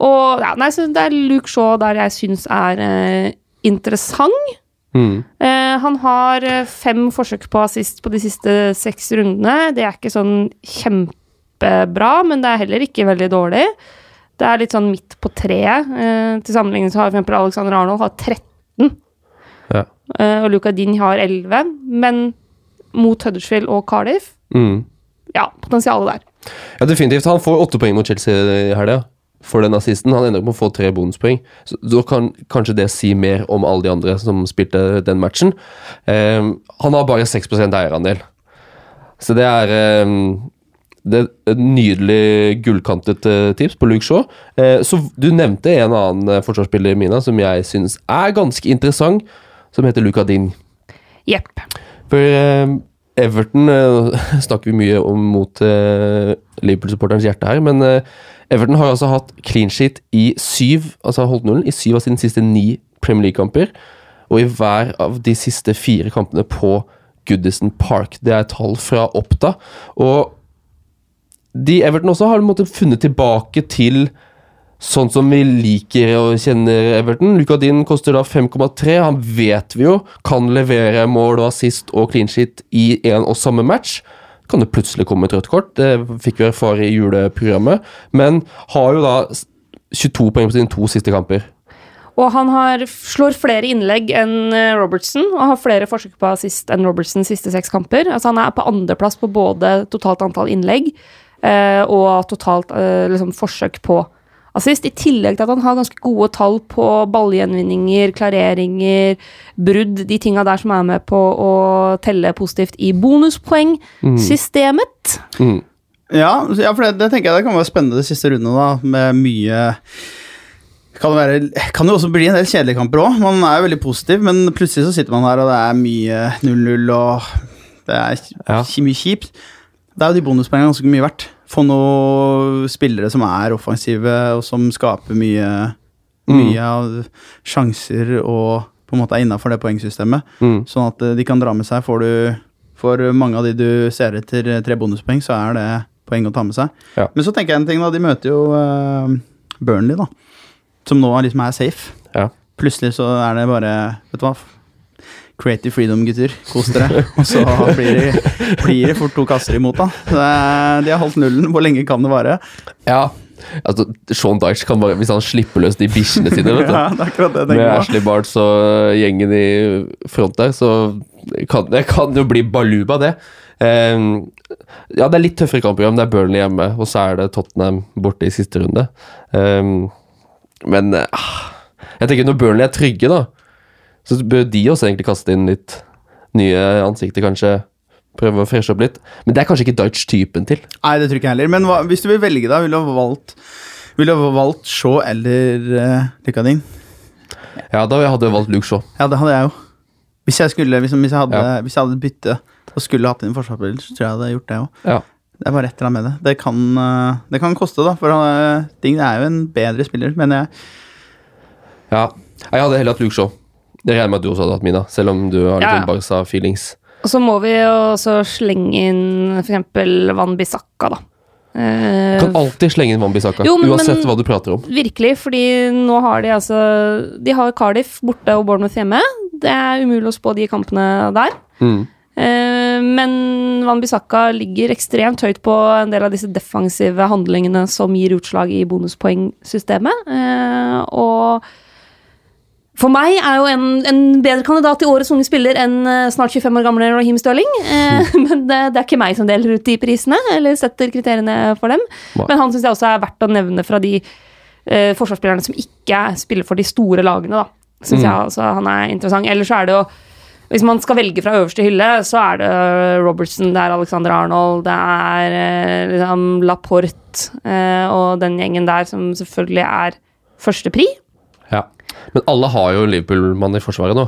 Og ja, nei, så det er Luke Shaw der jeg syns er eh, interessant. Mm. Eh, han har eh, fem forsøk på assist på de siste seks rundene. Det er ikke sånn kjempebra, men det er heller ikke veldig dårlig. Det er litt sånn midt på treet. Eh, til sammenligning så har for eksempel Alexander Arnold har 13, Ja. eh, og Luca Din har 11. Men mot Huddersfield og Cardiff, Mm. ja, potensialet der. Ja, definitivt. Han får åtte poeng mot Chelsea i helga for den assisten. Han ender opp med å få tre bonuspoeng. Så Da kan kanskje det si mer om alle de andre som spilte den matchen. Ehm, han har bare 6 eierandel. Så det er ehm, det er et nydelig gullkantet eh, tips på Luke Shaw. Eh, så du nevnte en annen eh, forsvarsspiller, Mina, som jeg syns er ganske interessant, som heter Luka Ding. Jepp. For eh, Everton eh, snakker vi mye om mot eh, Liverpool-supporterens hjerte her, men eh, Everton har altså hatt clean sheet i syv, altså holdt nullen, i syv av sine siste ni Premier League-kamper, og i hver av de siste fire kampene på Goodison Park. Det er tall fra Oppda. Og de Everton også har måte funnet tilbake til sånn som vi liker og kjenner Everton. Lukadin koster da 5,3. Han vet vi jo kan levere mål og assist og clean sheet i en og samme match. Kan det plutselig komme et rødt kort. Det fikk vi erfare i juleprogrammet. Men har jo da 22 poeng på sine to siste kamper. Og han har, slår flere innlegg enn eh, Robertson, og har flere forsøk på assist enn Robertson siste seks kamper. Altså Han er på andreplass på både totalt antall innlegg eh, og totalt eh, liksom, forsøk på assist. I tillegg til at han har ganske gode tall på ballgjenvinninger, klareringer, brudd, de tinga der som er med på å telle positivt i bonuspoengsystemet. Mm. Ja, ja, for det, det tenker jeg det kan være spennende de siste rundene, da, med mye kan det være, kan jo også bli en del kjedelige kamper òg. Man er jo veldig positiv, men plutselig så sitter man her, og det er mye 0-0, og det er Ja. mye kjipt. Det er jo de bonuspoengene ganske mye verdt. Få noen spillere som er offensive, og som skaper mye, mye av sjanser, og på en måte er innafor det poengsystemet. Mm. Sånn at eh, de kan dra med seg. Får du For mange av de du ser etter eh, tre bonuspoeng, så er det poeng å ta med seg. Ja. Men så tenker jeg en ting, da. De møter jo uh, Burnley, da. Som nå liksom er safe. Ja. Plutselig så er det bare Vet du hva? Creative freedom, gutter. Kos dere. Og så blir det, blir det fort to kasser imot, da. De har holdt nullen. Hvor lenge kan det vare? Ja. Altså, Sean Dyche kan bare Hvis han slipper løs de bikkjene sine, vet du Ja, det er akkurat det jeg med. Ashley Barnes og gjengen i front der, så kan det kan jo bli baluba, det. Um, ja, det er litt tøffere kampprogram. Det er Burnley hjemme, og så er det Tottenham borte i siste runde. Um, men uh, jeg tenker når Burnley er trygge, da, så bør de også egentlig kaste inn litt nye ansikter, kanskje. Prøve å freshe opp litt. Men det er kanskje ikke Dutch-typen til. Nei, det tror ikke jeg heller. Men hva, hvis du vil velge, da, ville du ha valgt vil du ha valgt Shaw eller uh, Lykkadin? Ja, da hadde jeg valgt Luke Shaw. Ja, det hadde jeg jo. Hvis jeg skulle, hvis, hvis jeg hadde, Ja. hvis jeg hadde bytte og skulle hatt inn forsvarsspiller, så tror jeg jeg hadde gjort det òg. Ja. Det er bare et eller annet med det. Det kan, eh, det kan koste, da. For uh, Ding er jo en bedre spiller, mener jeg. ja. Jeg hadde heller hatt Luke Shaw. Det regner jeg med at du også hadde hatt, Mina, selv om du har litt Ja, ja. Barca-feelings. Og så må vi jo også slenge inn f.eks. Van Bissaka, da. Eh, Kan alltid slenge inn Van Jo, men- uansett men- hva du prater om. Virkelig, fordi nå har de altså De har Cardiff borte og Bournemouth hjemme. Det er umulig å spå de kampene der. Mm. Eh, men Van Bissaka ligger ekstremt høyt på en del av disse defensive handlingene som gir utslag i bonuspoengsystemet. Eh, og for meg er jo en, en bedre kandidat til årets unge spiller enn eh, snart 25 år gamle Raheem Stirling. Eh, men det, det er ikke meg som deler ut de prisene, eller setter kriteriene for dem. Nei. Men han syns jeg også er verdt å nevne fra de eh, forsvarsspillerne som ikke spiller for de store lagene, da. Syns Mm. jeg altså han er interessant. Ellers så er det jo hvis man skal velge fra øverste hylle, så er det Robertson, det er Alexander Arnold, det er eh, liksom Laporte eh, og den gjengen der som selvfølgelig er førstepri. Ja. Men alle har jo Liverpool-mann i forsvaret nå.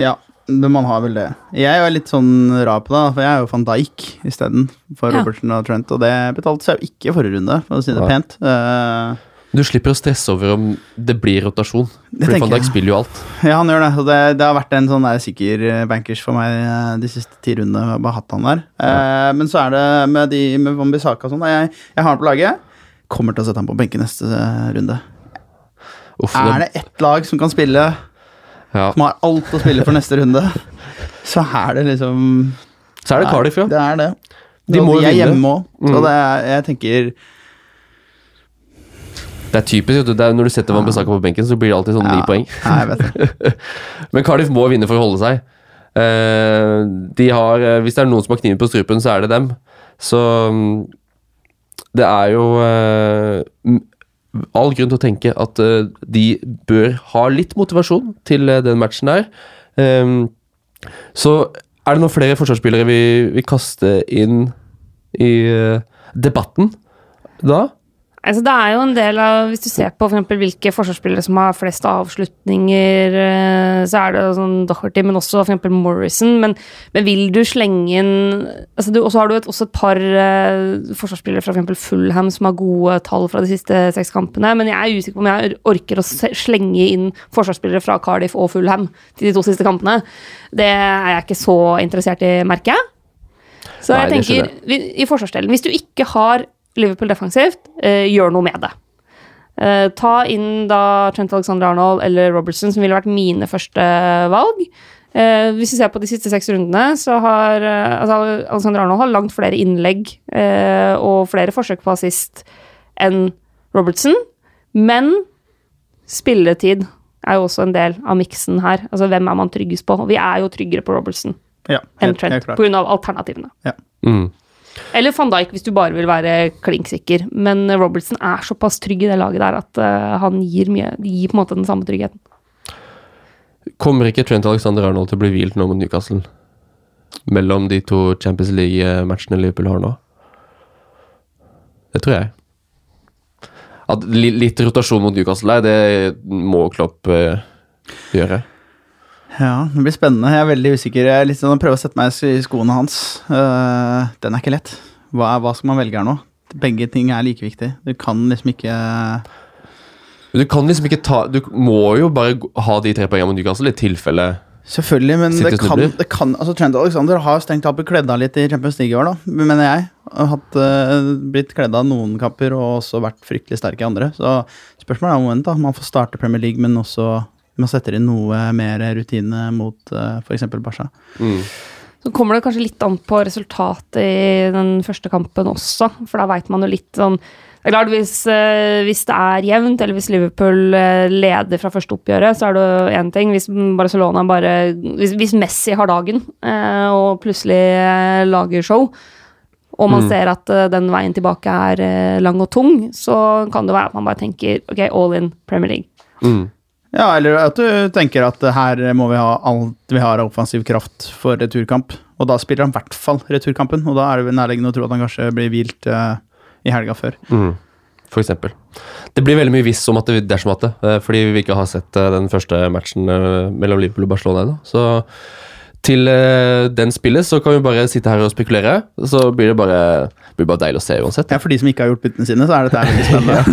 Ja, men man har vel det. Jeg er litt sånn rar på det, for jeg er jo van Dijk isteden for Ja. Robertson og Trent, og det betalte seg jo ikke i forrige runde, for å si det ja. pent. Uh, Du slipper å stresse over om det blir rotasjon. Fordi Van Dijk spiller jo alt. ja, han gjør det, og det, det har vært en sånn der sikker bankers for meg eh, de siste ti rundene. Jeg har bare hatt han der. Eh, men så er det med de med Wambisaka og sånn, jeg, jeg har han på laget. Kommer til å sette han på benken neste eh, runde. Uff, Er det ett lag som kan spille, ja. som har alt å spille for neste runde, så er det liksom Så er det Cardiff, ja. Det er det. De må de er vinne. hjemme òg, så Mm. det er, jeg tenker Det er typisk. Det er når du setter Van Bissaka på benken, så blir det alltid sånn ni Ja, poeng. Jeg vet det. Men Cardiff må vinne for å holde seg. Eh, de har, eh, hvis det er noen som har kniven på strupen, så er det dem. Så mm, det er jo eh, all grunn til å tenke at eh, de bør ha litt motivasjon til eh, den matchen der. Eh, så er det noen flere forsvarsspillere vi vil kaste inn i eh, debatten da? Altså, det er jo en del av Hvis du ser på for eksempel hvilke forsvarsspillere som har flest avslutninger, eh, så er det sånn Doherty, men også for eksempel Morrison. Men, men vil du slenge inn altså Og så har du et, også et par uh, forsvarsspillere fra for eksempel Fulham som har gode tall fra de siste seks kampene. Men jeg er usikker på om jeg orker å slenge inn forsvarsspillere fra Cardiff og Fulham til de to siste kampene. Det er jeg ikke så interessert i, merker jeg. Så Nei, jeg tenker, i forsvarsdelen Hvis du ikke har Liverpool defensivt, eh, gjør noe med det. Eh, ta inn da Trent Alexander Arnold eller Robertson, som ville vært mine første valg. Eh, hvis vi ser på de siste seks rundene, så har eh, altså Alexander Arnold har langt flere innlegg eh, og flere forsøk på assist enn Robertson. Men spilletid er jo også en del av miksen her. Altså hvem er man tryggest på? Og vi er jo tryggere på Robertson Ja, enn Trent pga. alternativene. Ja. Mm. Eller van Dijk hvis du bare vil være klinksikker. Men Robertson er såpass trygg i det laget der at uh, han gir, mye, gir på en måte den samme tryggheten. Kommer ikke Trent Alexander Arnold til å bli hvilt nå mot Newcastle? Mellom de to Champions League-matchene Liverpool har nå? Det tror jeg. At litt rotasjon mot Newcastle der, det må Klopp uh, gjøre. Ja, det blir spennende. Jeg er veldig usikker. Jeg er litt sånn, prøver å sette meg i skoene hans. Uh, den er ikke lett. Hva, er- hva skal man velge her nå? Begge ting er like viktig. Du kan liksom ikke Du kan liksom ikke ta Du må jo bare ha de tre poengene mot Newcastle i tilfelle Selvfølgelig, men det kan, det kan altså Trent Alexander har strengt tatt blitt kledd av litt i Champions League i år, da, mener jeg. Har hatt, uh, blitt kledd av noen kamper og også vært fryktelig sterk i andre. Så spørsmålet er om han Man får starte Premier League, men også man setter inn noe mer rutine mot uh, f.eks. Barca. Så kommer det kanskje litt an på resultatet i den første kampen også, for da veit man jo litt sånn det er klart, hvis, eh, hvis det er jevnt, eller hvis Liverpool eh, leder fra første oppgjøret, så er det jo én ting. Hvis Barcelona bare Hvis, hvis Messi har dagen eh, og plutselig eh, lager show, og man ser at eh, den veien tilbake er eh, lang og tung, så kan det være at man bare tenker ok, all in Premier League. mm. Ja, eller at du tenker at her må vi ha alt vi har av offensiv kraft for returkamp. Og da spiller han i hvert fall returkampen, og da er det nærliggende å tro at han kanskje blir hvilt uh, i helga før. Mm. For eksempel. Det blir veldig mye visst om at det dersom at det, eh, fordi vi ikke har sett eh, den første matchen mellom Liverpool og Barcelona ennå. Så til eh, den spillet så kan vi bare sitte her og spekulere. Så blir det bare, blir bare deilig å se uansett. Ja, For de som ikke har gjort byttene sine, så er dette veldig spennende.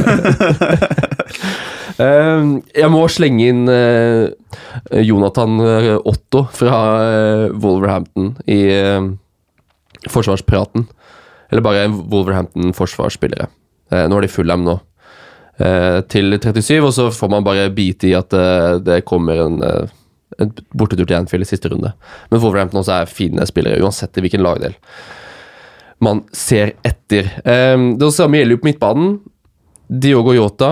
Eh, jeg må slenge inn eh, Jonathan eh, Otto fra Wolverhampton i forsvarspraten. Eller bare Wolverhampton-forsvarsspillere. Nå har de Fulham nå. Eh, til 37, og så får man bare bite i at det kommer en, en bortetur til Anfield i siste runde. Men Wolverhampton også er fine spillere, uansett i hvilken lagdel man ser etter. Um, det samme gjelder jo på midtbanen. Diogo Yota.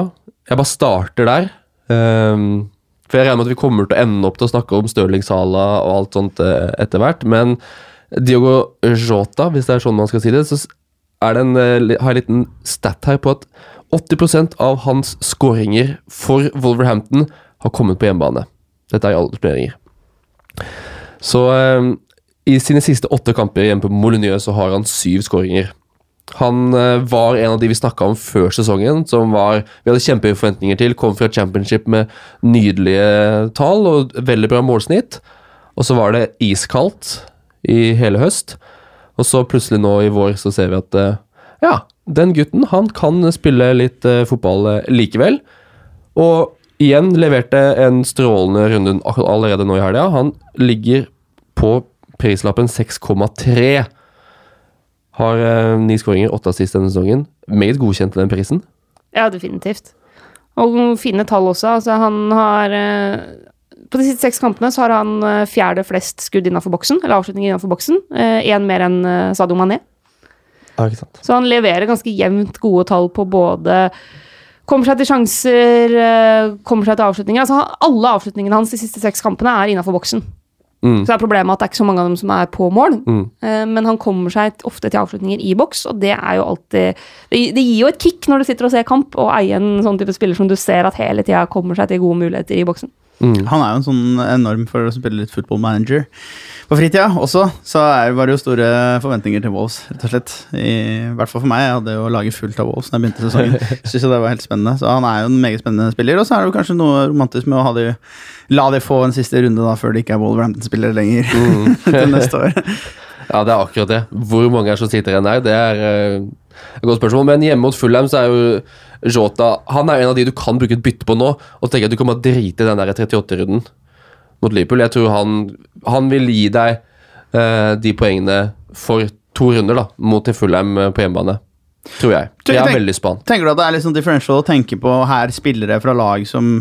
Jeg bare starter der. Um, for jeg regner med at vi kommer til å ende opp til å snakke om Stirling Sala og alt sånt eh, etter hvert. Men Diogo Jota, hvis det er sånn man skal si det, så er det en, eh, har jeg en liten stat her på at 80% av hans skåringer for Wolverhampton har kommet på hjemmebane. Dette er i alle turneringer. Så eh, i sine siste åtte kamper hjemme på Molyneux så har han syv skåringer. Han eh, var en av de vi snakka om før sesongen, som var vi hadde kjempehøye forventninger til. Kom fra championship med nydelige tall og veldig bra målsnitt. Og så var det iskaldt i hele høst. Og så plutselig nå i vår så ser vi at eh, ja, den gutten han kan spille litt eh, fotball eh, likevel. Og igjen leverte en strålende runde allerede nå i helga. Han ligger på prislappen 6,3. Har eh, ni skåringer, åtte assist denne sesongen. Meget godkjent til den prisen. Ja, definitivt. Og fine tall også. Altså, han har eh, På de siste seks kampene så har han eh, fjerde flest skudd innenfor boksen, eller avslutninger innenfor boksen. Én mer enn Sadio Mané. Ja, ikke sant. Så han leverer ganske jevnt gode tall på både Kommer seg til sjanser, eh, kommer seg til avslutninger. Altså, alle avslutningene hans de siste seks kampene er innenfor boksen. Mm. Så er problemet at det er ikke så mange av dem som er på mål. Mm. Eh, Men han kommer seg ofte til avslutninger i boks, og det er jo alltid Det det gir jo et kick når du sitter og ser kamp, og eier en sånn type spiller som du ser at hele tida kommer seg til gode muligheter i boksen. Han er jo en sånn enorm for å spille litt football manager på fritida også. Så er, var det jo store forventninger til Wolves, rett og slett. I, hvert fall for meg. Jeg hadde jo laget fullt av Wolves da jeg begynte sesongen. Synes jeg det var helt spennende. Så han er jo en meget spennende spiller. Og så er det jo kanskje noe romantisk med å ha de, la de få en siste runde da før de ikke er Wolverhampton-spillere lenger til neste år. Ja, det er akkurat det. Hvor mange er som sitter igjen der, det er uh et godt spørsmål. Men hjemme mot Fulham så er jo Jota Han er en av de du kan bruke et bytte på nå. Og jeg at du kommer til å drite i den der 38-runden mot Liverpool. Jeg tror han, han vil gi deg eh, de poengene for to runder da, mot til Fulham eh, på hjemmebane. Tror jeg. Tror Jeg er veldig spant. Tenker du at det er litt sånn differential å tenke på her spillere fra lag som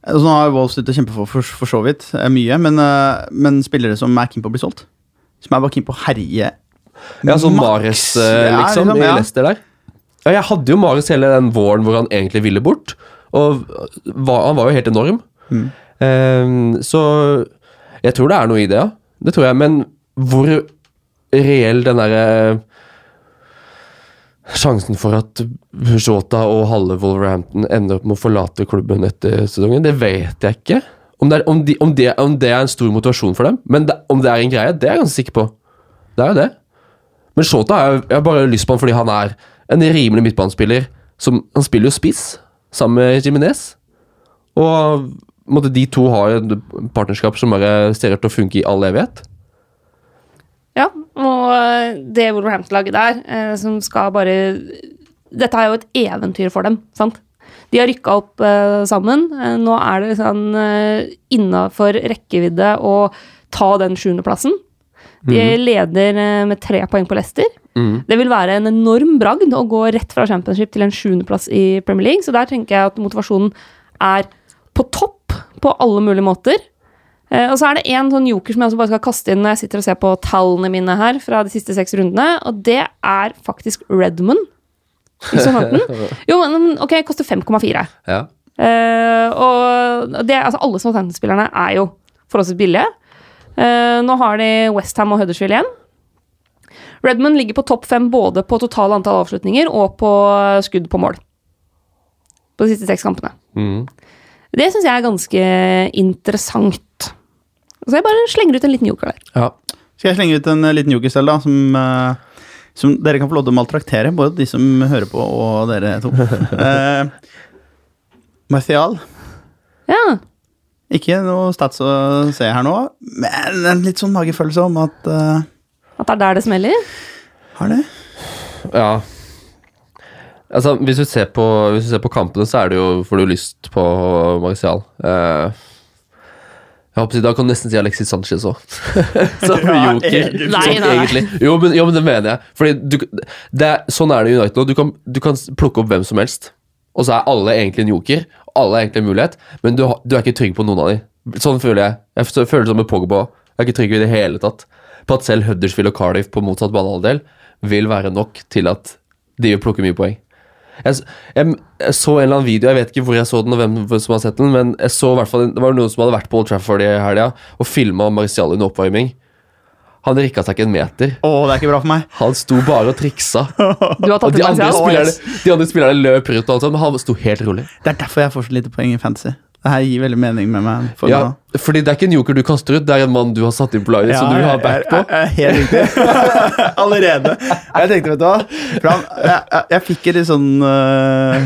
altså Nå har Wolves sluttet å kjempe for, for, for så vidt eh, mye, men, eh, men spillere som er keen på å bli solgt. Som er bare keen på å herje. Ja, sånn. Mares, liksom, Ja, liksom, liksom, i ja. Leicester der. Ja, jeg hadde jo Mares hele den våren hvor han egentlig ville bort. Og var, han var jo helt enorm. Mm. Eh, så jeg tror det er noe i det, ja. Det tror jeg. Men hvor reell den derre Sjansen for at Jota og halve Wolverhampton ender opp med å forlate klubben etter sesongen, det vet jeg ikke. Om det er, om de, om det, om det er en stor motivasjon for dem. Men det, om det er en greie, det er jeg ganske sikker på. Det er jo det. Men Shota er, jeg har bare lyst på han fordi han er en rimelig midtbanespiller. Som, han spiller jo spiss sammen med Jiminez. Og måte, de to ha et partnerskap som bare ser ut til å funke i all evighet. Ja, og eh, det Wolverhampton-laget der, eh, som skal bare Dette er jo et eventyr for dem, sant? De har rykka opp eh, sammen. Eh, nå er det sånn eh, innafor rekkevidde å ta den sjuendeplassen. De leder eh, med tre poeng på Leicester. Det vil være en enorm bragd å gå rett fra championship til en sjuendeplass i Premier League, så der tenker jeg at motivasjonen er på topp på alle mulige måter. Eh, og så er det en sånn joker som jeg også bare skal kaste inn når jeg sitter og ser på tallene mine her fra de siste seks rundene, og det er faktisk Redmond jo, men ok, koster 5,4. Ja. Uh, og det, altså alle Southampton-spillerne er jo forholdsvis billige. Uh, nå har de Westham og Huddersfield igjen. Redmond ligger på topp fem både på totale antall avslutninger og på skudd på mål. På de siste seks kampene. Mm. Det syns jeg er ganske interessant. Så jeg bare slenger ut en liten joker der. ja. Skal jeg slenge ut en eh, liten joker selv, da, som, eh, som dere kan få lov til å maltraktere, både de som hører på, og dere to. uh, Martial. Ja. Ikke noe stats å se her nå, men en litt sånn magefølelse om at uh, At det er der det smeller. Har det? Ja. Altså, hvis du ser på, hvis du ser på kampene, så er det jo, får du lyst på Marcial. Uh, jeg håper Da kan du nesten si Alexis Sanchez òg. Som Ja, joker. egentlig. Nei, Sånn nei, nei. egentlig. Jo men, jo, men det mener jeg. Fordi du, det er, Sånn er det i United nå. Du kan, du kan plukke opp hvem som helst, og så er alle egentlig en joker. Alle er egentlig en mulighet, men du, du er ikke trygg på noen av dem. Sånn føler jeg. Jeg føler det som med Pogba. Jeg er ikke trygg i det hele tatt på at selv Huddersfield og Cardiff på motsatt banehalvdel vil være nok til at de vil plukke mye poeng. Jeg, jeg, jeg så en eller annen video, jeg vet ikke hvor jeg så den, og hvem som har sett den, men jeg så hvert fall, det var noen som hadde vært på Old Trafford i helga og filma Marcial under oppvarming. Han rikka seg ikke en meter. Å, det er ikke bra for meg. Han sto bare og triksa. Du har Og de andre, spillerne, de andre spillerne løp rundt, og alt sånt, men han sto helt rolig. Det er derfor jeg får så lite poeng i fantasy. Det her gir veldig mening med meg. For Ja, nå. fordi det er ikke en joker du kaster ut, det er en mann du har satt inn på laget, som du vil ha back på. Jeg, jeg, jeg, helt riktig. Allerede. Jeg tenkte, vet du hva han, jeg, fikk et litt sånn uh,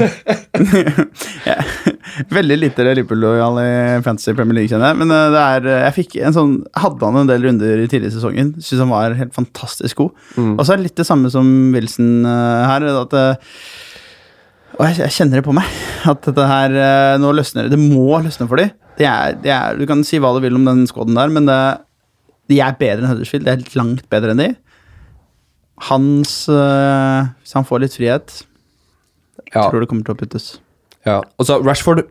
Veldig lite Liverpool-lojal i Fantasy Premier League, kjenner jeg. Men øh, det er, øh, jeg fikk en sånn Hadde han en del runder i tidligere sesongen. Syns han var helt fantastisk god. Mm. Og så er det litt det samme som Wilson uh, her. At øh, og jeg, jeg kjenner det på meg. At dette her øh, nå løsner det. Det må løsne for dem. Det er, det er, du kan si hva du vil om den skåden der, men det, de er bedre enn Huddersfield. Det er langt bedre enn de. Hans øh, Hvis han får litt frihet, Ja, tror det kommer til å puttes. ja. Og så Rashford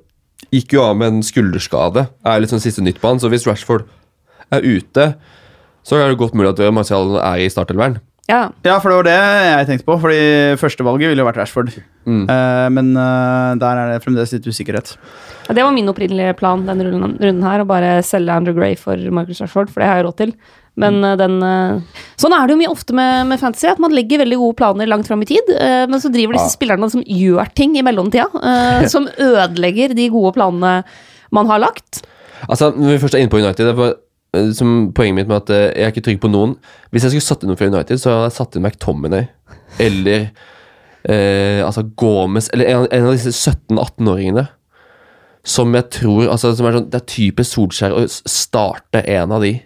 gikk jo av med en skulderskade. Det Er litt sånn siste nytt på han, så hvis Rashford er ute, så er det godt mulig at Marcial er i startelveren. Ja. Ja, for det var det jeg tenkte på. Fordi førstevalget ville jo vært Rashford. Mm. Uh, men uh, der er det fremdeles litt usikkerhet. Ja, Det var min opprinnelige plan denne runden, runden her, å bare selge Andrew Gray for Marcus Rashford, for det har jeg råd til. Men den eh, Sånn er det jo mye ofte med, med fantasy, at man legger veldig gode planer langt fram i tid, eh, men så driver disse Ja. spillerne som gjør ting i mellomtida, eh, som ødelegger de gode planene man har lagt. Altså, Når vi først er inne på United det var, som Poenget mitt med at eh, jeg er ikke trygg på noen Hvis jeg skulle satt inn noen fra United, så hadde jeg satt inn McTominay. Eller eh, altså Gomez Eller en, en av disse 17-18-åringene. Som jeg tror altså, som er sånn, Det er typisk Solskjær å starte en av de.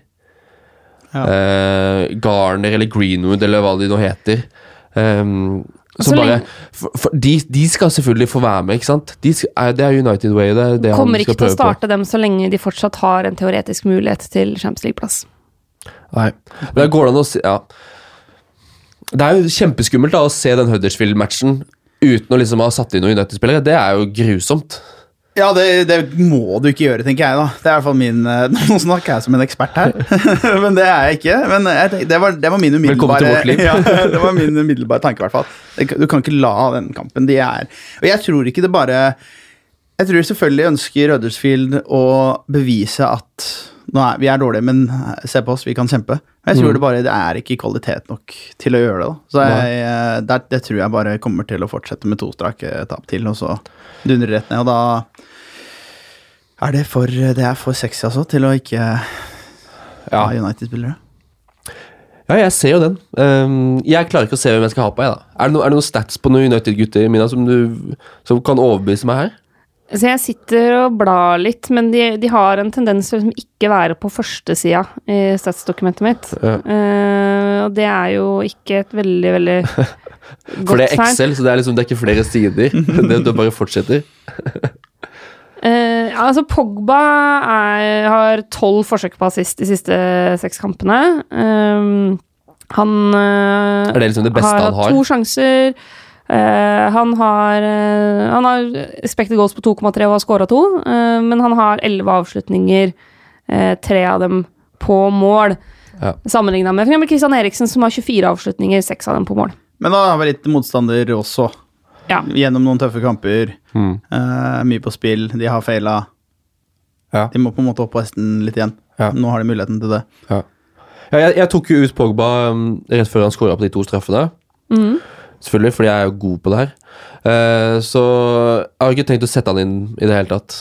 Ja. Eh, Garner eller Greenwood eller hva de nå heter. Um, så bare, for, for, de, de skal selvfølgelig få være med, ikke sant? De skal, det er United Way. Det er det Kommer ikke til å starte på. dem så lenge de fortsatt har en teoretisk mulighet til Champions League-plass. Nei. Men det går an å si Ja. Det er jo kjempeskummelt da å se den Huddersfield-matchen uten å liksom ha satt inn noen United-spillere. Det er jo grusomt. Ja, det, det må du ikke gjøre, tenker jeg. da Det er i hvert fall min eh, Nå snakker jeg som en ekspert her, men det er jeg ikke. Men jeg, det, var, det var min umiddelbare ja, Det var min umiddelbare tanke, i hvert fall. Du kan ikke la den kampen. De er Og jeg tror ikke det bare Jeg tror selvfølgelig ønsker Ruddersfield å bevise at er, vi er dårlige, men se på oss, vi kan kjempe. Jeg tror Mm. det bare det er ikke kvalitet nok til å gjøre det. da Så jeg, eh, det, det tror jeg bare kommer til å fortsette med to strake tap til, og så dundrer rett ned. Og da er det for, det er for sexy, altså, til å ikke ha United-spillere. ja jeg ser jo den. Um, jeg klarer ikke å se hvem jeg skal ha på. Jeg, da. Er, det no, er det noen stats på noen United-gutter Mina, som, du, som kan overbevise meg her? Så jeg sitter og blar litt, men de, de har en tendens til å liksom ikke være på førstesida i statsdokumentet mitt. Ja. Uh, og det er jo ikke et veldig, veldig godt For det er. Excel, så det er liksom det er ikke flere sider. det, du bare fortsetter. Uh, altså Pogba er, har tolv forsøk på assist de siste seks kampene. Um, han uh, Er det liksom det beste har hatt har? to sjanser. Eh, han har uh, Han har expected goals på 2,3 og har scora to, uh, men han har elleve avslutninger, eh, tre av dem på mål. Ja. Sammenligna med f.eks. Christian Eriksen, som har 24 avslutninger, seks av dem på mål. Men da har vi litt motstander også. Ja. Gjennom noen tøffe kamper. Mm. eh, mye på spill. De har feila. Ja. De må på en måte opp på hesten litt igjen. Ja. Nå har de muligheten til det. Ja. Ja, jeg, jeg tok jo ut Pogba um, rett før han skåra på de to straffene. Mhm. Selvfølgelig, fordi jeg er jo god på det her. Eh, så jeg har ikke tenkt å sette han inn i det hele tatt.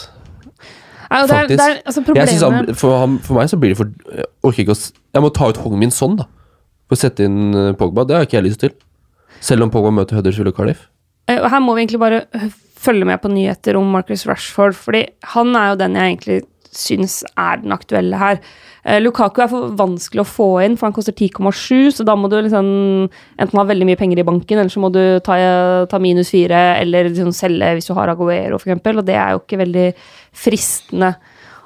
Ja, det er, det er, altså Jeg han, for, han, for meg så blir det for Jeg orker ikke å Jeg må ta ut hånden min sånn, da. For å sette inn eh, Pogba. Det har ikke jeg lyst til. Selv om Pogba møter Huddersfield og Cardiff. Eh, Her må vi egentlig bare følge med på nyheter om Marcus Rashford, fordi han er jo den jeg egentlig syns er den aktuelle her. Eh, Lukaku er for vanskelig å få inn, for han koster 10,7, så da må du liksom enten ha veldig mye penger i banken, eller så må du ta, ta minus fire, eller liksom selge hvis du har Aguero, eksempel, og det er jo ikke veldig fristende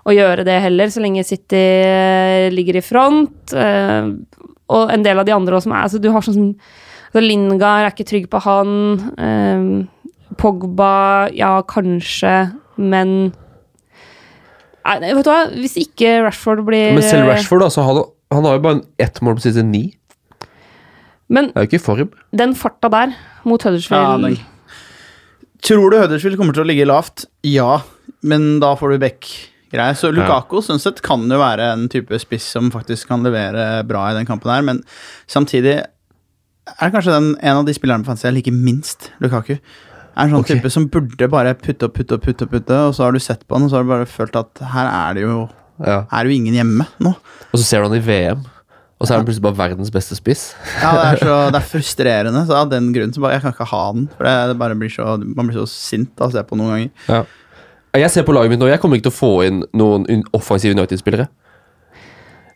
å gjøre det heller, så lenge City eh, ligger i front. eh, og en del av de andre også som er altså Du har sånn altså Lingard er ikke trygg på han. Pogba, ja, kanskje, men Nei, vet du hva, hvis ikke Rashford blir Men selv Rashford, altså, han, han har jo bare ett mål på siste ni. Men Det er jo ikke i form. den farta der mot Ja, Huddersfield den- Tror du Huddersfield kommer til å ligge lavt? Ja, men da får du back. Greier. Så Lukaku sånn sett kan jo være en type spiss som faktisk kan levere bra i den kampen her, men samtidig er det kanskje den, en av de spillerne på fantasy jeg liker minst, Lukaku. Er en sånn okay. type som burde bare putte og putte og putte, putte, og så har du sett på han, og så har du bare følt at her er det jo Ja. er det jo ingen hjemme nå. Og så ser du han i VM, og så er han plutselig bare verdens beste spiss. Ja, det er, så, det er frustrerende. Så av den grunnen så bare Jeg kan ikke ha den. For det, det bare blir så, man blir så sint av å se på noen ganger. Ja. Jeg ser på laget mitt nå, jeg kommer ikke til å få inn noen offensive United-spillere.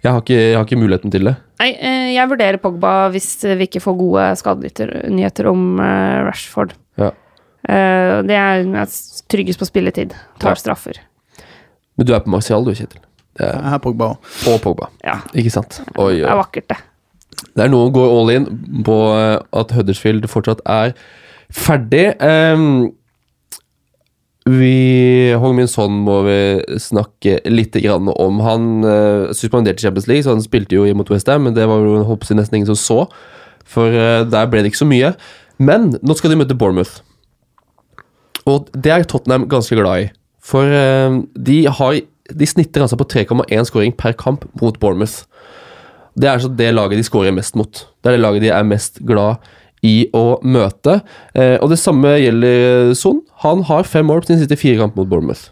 Jeg har, ikke, jeg har ikke muligheten til det. Nei, eh, jeg vurderer Pogba hvis vi ikke får gode skadenyheter om eh, Rashford. Ja. Eh, det er tryggest på spilletid. Tar Ja. straffer. Men du er på Martial, du, Kjetil. Det er, Jeg er Pogba òg. og Pogba. Ja, Ikke sant? Oi, det er vakkert, det. Det er noen går all in på eh, at Huddersfield fortsatt er ferdig. Um, vi Hong-Min Son må vi snakke litt grann om. Han uh, suspenderte Champions League, så han spilte jo imot Westham, men det var jo nesten ingen som så. For uh, der ble det ikke så mye. Men nå skal de møte Bournemouth. Og det er Tottenham ganske glad i. For eh, de, har, de snitter altså på 3,1 skåring per kamp mot Bournemouth. Det er så det laget de skårer mest mot. Det er det laget de er mest glad i å møte. Eh, og det samme gjelder Son. Han har fem mål på sin siste fire kamp mot Bournemouth.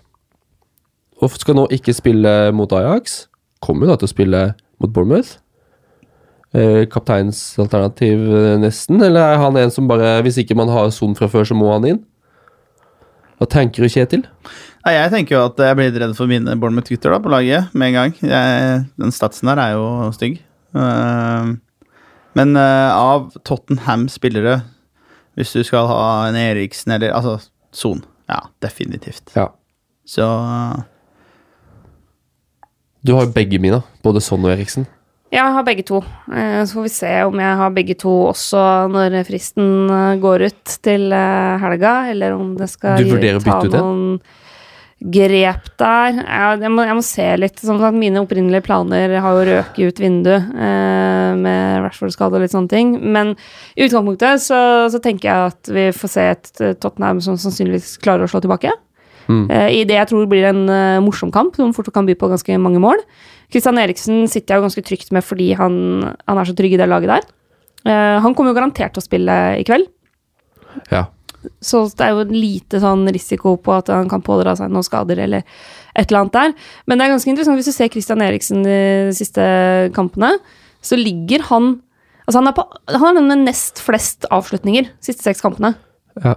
og skal nå ikke spille mot Ajax. Kommer da til å spille mot Bournemouth. Eh, Kapteinsalternativ, eh, nesten? Eller er han en som bare Hvis ikke man har Son fra før, så må han inn? Hva tenker du, Kjetil? Nei, jeg tenker jo at jeg blir redd for mine Bournemouth-gutter på laget med en gang. Jeg, den statsen der er jo stygg. Uh, men uh, av Tottenham-spillere, hvis du skal ha en Eriksen eller Altså, Son. Ja, definitivt. Ja. Så uh, Du har jo begge mine, både Son og Eriksen. Jeg har begge to. Eh, Så får vi se om jeg har begge to også når fristen eh, går ut til eh, helga, eller om det skal Du vurderer å bytte ut en? grep der. Jeg, må, jeg må se litt. Sånn mine opprinnelige planer har jo røket ut vinduet eh, med Rashford-skade og litt sånne ting. Men i utgangspunktet så, så tenker jeg at vi får se et Tottenham som sannsynligvis klarer å slå tilbake. Mm. Eh, I det jeg tror blir en morsom kamp, som fort kan by på ganske mange mål. Christian Eriksen sitter jeg jo ganske trygt med fordi han, han er så trygg i det laget der. Eh, han kommer jo garantert til å spille i kveld, Ja. så det er jo lite sånn risiko på at han kan pådra seg noen skader eller et eller annet der. Men det er ganske interessant hvis du ser Kristian Eriksen de siste kampene, så ligger han Altså han er, på, han har nest flest avslutninger de siste seks kampene. ja.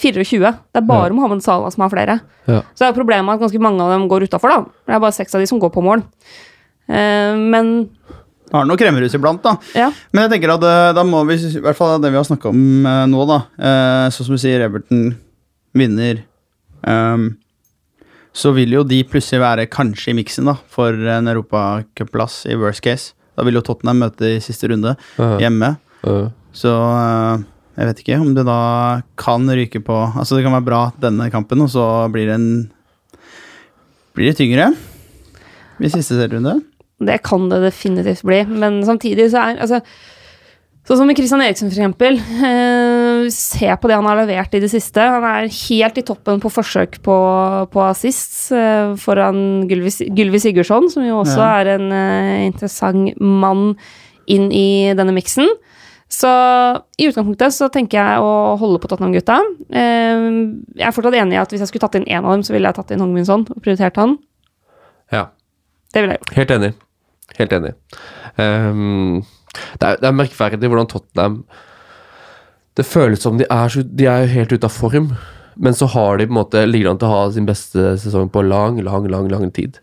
24. Det er bare Mohammed Salah som har flere. ja. Så er problemet at ganske mange av dem går utafor, da. Det er bare seks av de som går på mål. Uh, men har noe kremmerhus iblant, da. ja. Men jeg tenker at eh, da må vi, i hvert fall det vi har snakka om eh, nå, da eh, Sånn som du sier, Everton vinner. Um, så vil jo de plutselig være kanskje i miksen da for en europacupplass i worst case. Da vil jo Tottenham møte i siste runde Ja. hjemme. Ja. Så eh, jeg vet ikke om det da kan ryke på Altså det kan være bra denne kampen, og så blir det en Blir det tyngre i siste serierunde? Det kan det definitivt bli, men samtidig så er altså Sånn som med Christian Eriksen, eksempel. Eh, se på det han har levert i det siste. Han er helt i toppen på forsøk på, på assist eh, foran Gylvi Sigurdsson, som jo også Ja. er en eh, interessant mann inn i denne miksen. Så i utgangspunktet så tenker jeg å holde på Tottenham-gutta. Eh, jeg er fortsatt enig i at hvis jeg skulle tatt inn én av dem, så ville jeg tatt inn Hong Son og prioritert han. ja. Det ville jeg gjort. Helt enig. Helt enig. Um, det, er, det er merkverdig hvordan Tottenham Det føles som de er, så, de er helt ute av form, men så har de på en måte ligger an til å ha sin beste sesong på lang, lang, lang lang tid.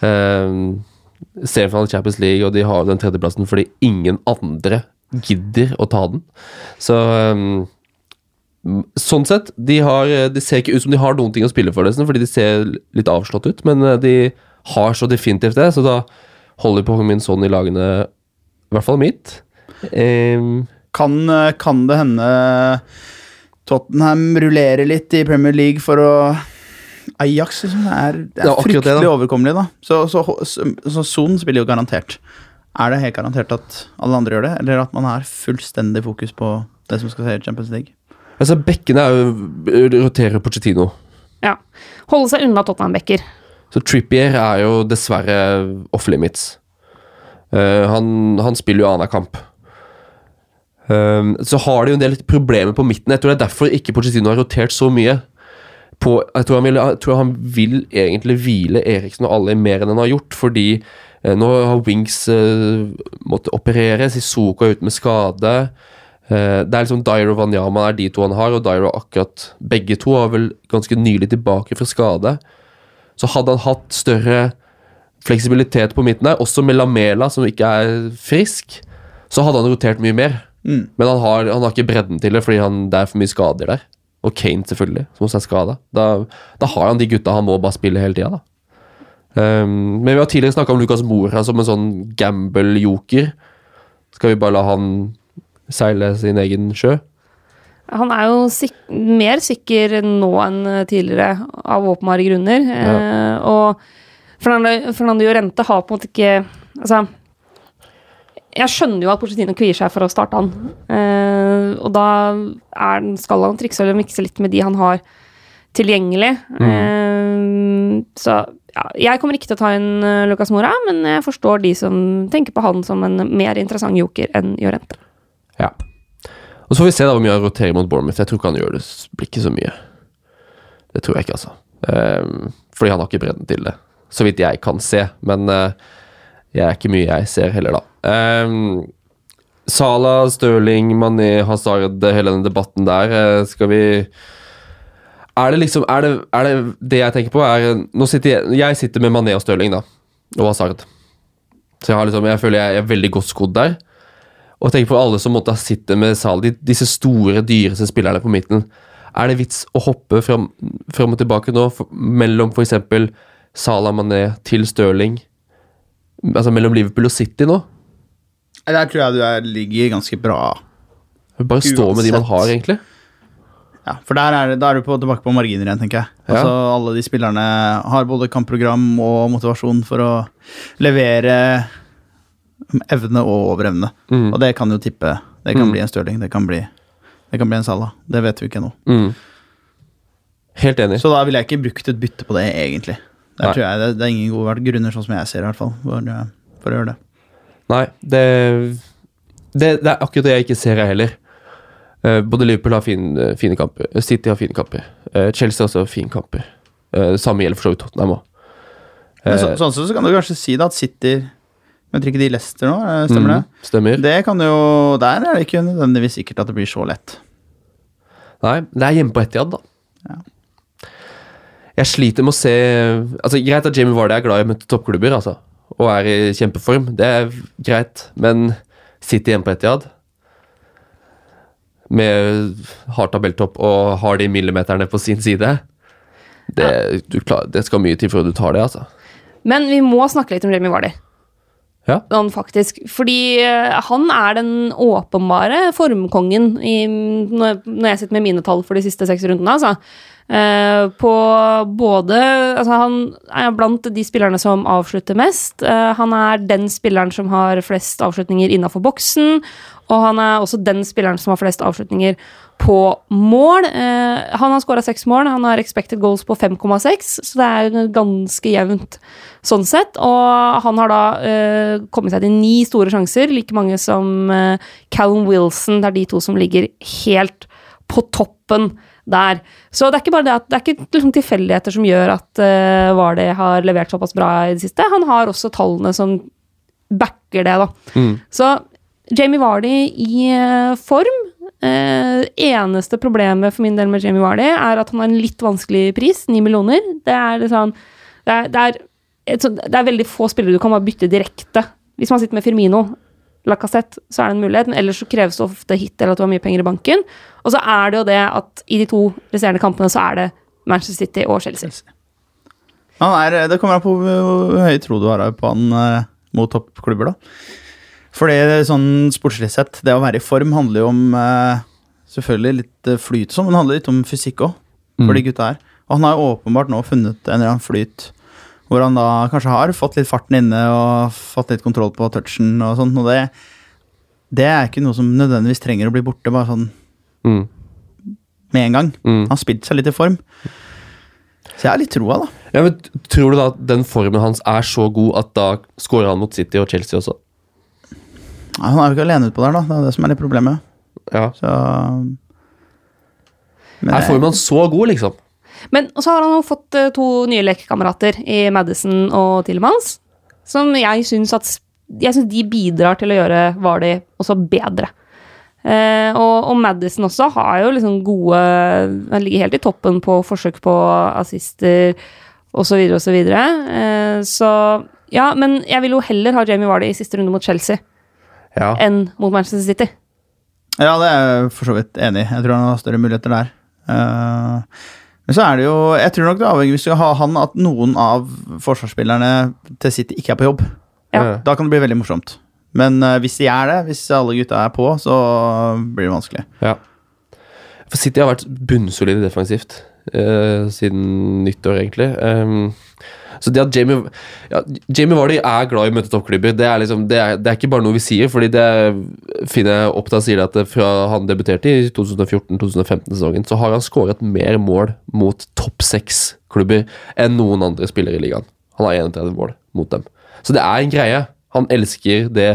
Um, Semifinale Champions League, og de har den tredjeplassen fordi ingen andre gidder å ta den. Så ehm, Sånn sett, de, har, de ser ikke ut som de har noen ting å spille for, nesten, fordi de ser litt avslått ut, men eh, de har så definitivt det, så da holder på min sånn i lagene, i hvert fall mitt. Um, Kan, eh, kan det hende Tottenham rullerer litt i Premier League for å Ajax liksom, er, det er det, fryktelig da. overkommelig, da. Så, så, så, så Son spiller jo garantert. Er det helt garantert at alle andre gjør det, eller at man har fullstendig fokus på det som skal skje i Champions League? altså, bekkene er jo roterer Pochettino. Ja. Holde seg unna Tottenham-bekker. Så Trippier er jo dessverre off limits. Uh, han, han spiller jo annenhver kamp. Um, så har de jo en del problemer på midten. Jeg tror det er derfor ikke Pochettino har rotert så mye. På, jeg, tror han vil, jeg tror han vil egentlig hvile Eriksen og alle mer enn han har gjort, fordi eh, nå har Wings uh, måttet operere, Sissoko er ute med skade. Eh, det er liksom og Wanyama er de to han har, og Dyro akkurat Begge to er vel ganske nylig tilbake fra skade. Så hadde han hatt større fleksibilitet på midten her, også med Lamela, som ikke er frisk, så hadde han rotert mye mer. Mm. Men han har, han har ikke bredden til det, fordi han, det er for mye skader der. Og Kane, selvfølgelig, som også er skada. Da, da har han de gutta han må bare spille hele tida, da. Um, men vi har tidligere snakka om Lucas Mora som en sånn gamble-joker. Skal vi bare la han seile sin egen sjø? Han er jo sik mer sikker nå enn tidligere, av åpenbare grunner. Eh, og Fernando, Fernando Llorente har på en måte ikke Altså, jeg skjønner jo at Porcetino kvier seg for å starte han. Eh, og da er, skal han trikse eller mikse litt med de han har tilgjengelig. Eh, så ja, jeg kommer ikke til å ta inn eh, Lucas Mora, men jeg forstår de som tenker på han som en mer interessant joker enn Jorente. Ja. Og så får vi se da hvor mye han roterer mot Bournemouth. Jeg tror ikke han gjør det. Blir ikke så mye. Det tror jeg ikke, altså. Um, fordi han har ikke bredden til det, så vidt jeg kan se. Men uh, jeg er ikke mye jeg ser heller, da. Um, Salah, Stirling, Mané, Hazard, hele den debatten der. eh, skal vi Er det liksom Er det er det, det jeg tenker på, er Nå sitter jeg, jeg sitter med Mané og Stirling, da. Og Hazard. Så jeg, har liksom, jeg føler jeg er veldig godt skodd der. Og tenk på alle som måtte sitte med Sali, disse store, dyreste spillerne på midten. Er det vits å hoppe fram, fram og tilbake nå for, mellom f.eks. Salah Mané til Stirling? Altså mellom Liverpool og City nå? Der tror jeg du er, ligger ganske bra. Bare stå med de man har, egentlig. Ja, For der er, da er du på, tilbake på marginer igjen, tenker jeg. Ja. Altså Alle de spillerne har både kampprogram og motivasjon for å levere evne og overevne. Mm. Og det kan jo tippe. Det kan Mm. bli en Stirling, det kan bli, det kan bli en Salah. Det vet vi ikke ennå. Mm. Helt enig. Så da ville jeg ikke brukt et bytte på det, egentlig. Der Nei. tror jeg det, det er ingen gode grunner, sånn som jeg ser i hvert fall, for, eh, for å gjøre det. Nei, det, det, det er akkurat det jeg ikke ser, jeg heller. Eh, både Liverpool har fin, eh, fine kamper, City har fine kamper. Eh, Chelsea har også fine kamper. Eh, samme gjelder for så vidt Tottenham òg. Så, sånn sett så kan du kanskje si da at City Men tror ikke de Leicester nå, stemmer stemmer det? Mm, Stemmer. Det kan jo Der er det ikke nødvendigvis sikkert at det blir så lett. Nei, det er hjemme på Etiad, da. Ja. Jeg sliter med å se Altså Greit at Jamie Vardy er glad i å møte toppklubber, altså, og er i kjempeform. Det er greit, men City hjemme på Etiad med hard tabelltopp og har de millimeterne på sin side det, du klar, det skal mye til før du tar det, altså. Men vi må snakke litt om Remi Vardy. Ja. Han faktisk. Fordi eh, han er den åpenbare formkongen i, når, når jeg sitter med mine tall for de siste seks rundene, altså. Eh, på både Altså, han er blant de spillerne som avslutter mest. Eh, han er den spilleren som har flest avslutninger innafor boksen. Og han er også den spilleren som har flest avslutninger på mål. Eh, han har skåra seks mål, han har expected goals på 5,6, så det er ganske jevnt sånn sett. Og han har da eh, kommet seg til ni store sjanser, like mange som eh, Callum Wilson. Det er de to som ligger helt på toppen der. Så det er ikke bare det at det er ikke liksom tilfeldigheter som gjør at uh, Vardy har levert såpass bra i det siste. Han har også tallene som backer det, da. Mm. Så Jamie Vardy i eh, form. Eh, eneste problemet for min del med Jamie Vardy er at han har en litt vanskelig pris, 9 millioner. Det er sånn, det er, det, er et, det er veldig få spillere du kan bare bytte direkte. Hvis man sitter med Firmino, Lacassette, så er det en mulighet, men ellers så kreves det ofte hit eller at du har mye penger i banken. Og så er det jo det at i de to resterende kampene så er det Manchester City og Chelsea. Er, det kommer an på hvor høy tro du har på han eh, mot toppklubber, da. For det sånn sportslig sett, det å være i form handler jo om eh, selvfølgelig litt eh, flyt og sånn, men det handler litt om fysikk òg, for Mm. de gutta her. Og han har jo åpenbart nå funnet en eller annen flyt hvor han da kanskje har fått litt farten inne og fått litt kontroll på touchen og sånt, og det, det er ikke noe som nødvendigvis trenger å bli borte bare sånn Mm. med en gang. Mm. Han har spilt seg litt i form. Så jeg har litt troa, da. Ja, men Tror du da at den formen hans er så god at da scorer han mot City og Chelsea også? Ja, Han er jo ikke alene utpå der, da. Det er det som er litt problemet. Ja. Så Men Er formen så god, liksom? Men så har han jo fått eh, to nye lekekamerater i Madison og Tillemans, som jeg syns at jeg synes de bidrar til å gjøre Vardy også bedre. Eh, og, og Madison også har jo liksom gode Han ligger helt i toppen på forsøk på assister osv. osv. Så, videre. eh, så ja, men jeg vil jo heller ha Jamie Vardy i siste runde mot Chelsea Ja. enn mot Manchester City. Ja, det er jeg for så vidt enig i. Jeg tror han har større muligheter der. Uh, men så er det jo Jeg tror nok det avhenger hvis du har ha han at noen av forsvarsspillerne til City ikke er på jobb. Ja. Da kan det bli veldig morsomt. Men uh, hvis de er det, hvis alle gutta er på, så blir det vanskelig. Ja. For City har vært bunnsolide defensivt uh, siden nyttår, egentlig. Ehm, så det at Jamie ja, Jamie Vardy er glad i å møte toppklubber, det er, liksom, det, er, det er ikke bare noe vi sier. fordi det finner jeg opp til sier at fra han debuterte i 2014-2015-sesongen, så har han skåret mer mål mot topp seks-klubber enn noen andre spillere i ligaen. Han har 31 mål mot dem. Så det er en greie. Han elsker det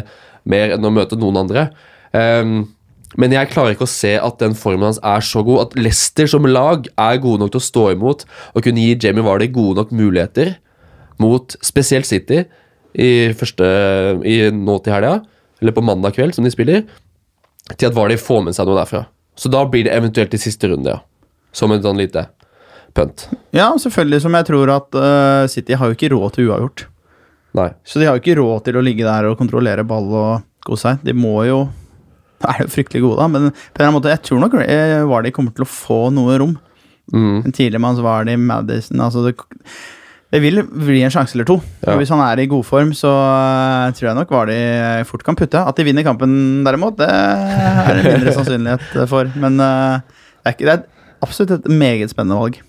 mer enn å møte noen andre. Um, Men jeg klarer ikke å se at den formen hans er så god. At Leicester som lag er gode nok til å stå imot og kunne gi Jamie Vardy gode nok muligheter mot spesielt City i første, i nå til helga, eller på mandag kveld, som de spiller, til at Vardy får med seg noe derfra. Så da blir det eventuelt i siste runde, ja. Som en sånn lite pønt. Ja, selvfølgelig, som jeg tror at uh, City har jo ikke råd til uavgjort. Nei. Så de har jo ikke råd til å ligge der og kontrollere ball og kose seg. De må jo er de jo fryktelig gode, da, men på en måte, jeg tror nok eh, Vardy kommer til å få noe rom. Mm. En tidligmanns Vardy, Madison altså det, det vil bli en sjanse eller to. Ja. Hvis han er i god form, så eh, tror jeg nok Vardy fort kan putte. At de vinner kampen, derimot, det er det mindre sannsynlighet for. Men uh, det, er ikke, det er absolutt et meget spennende valg.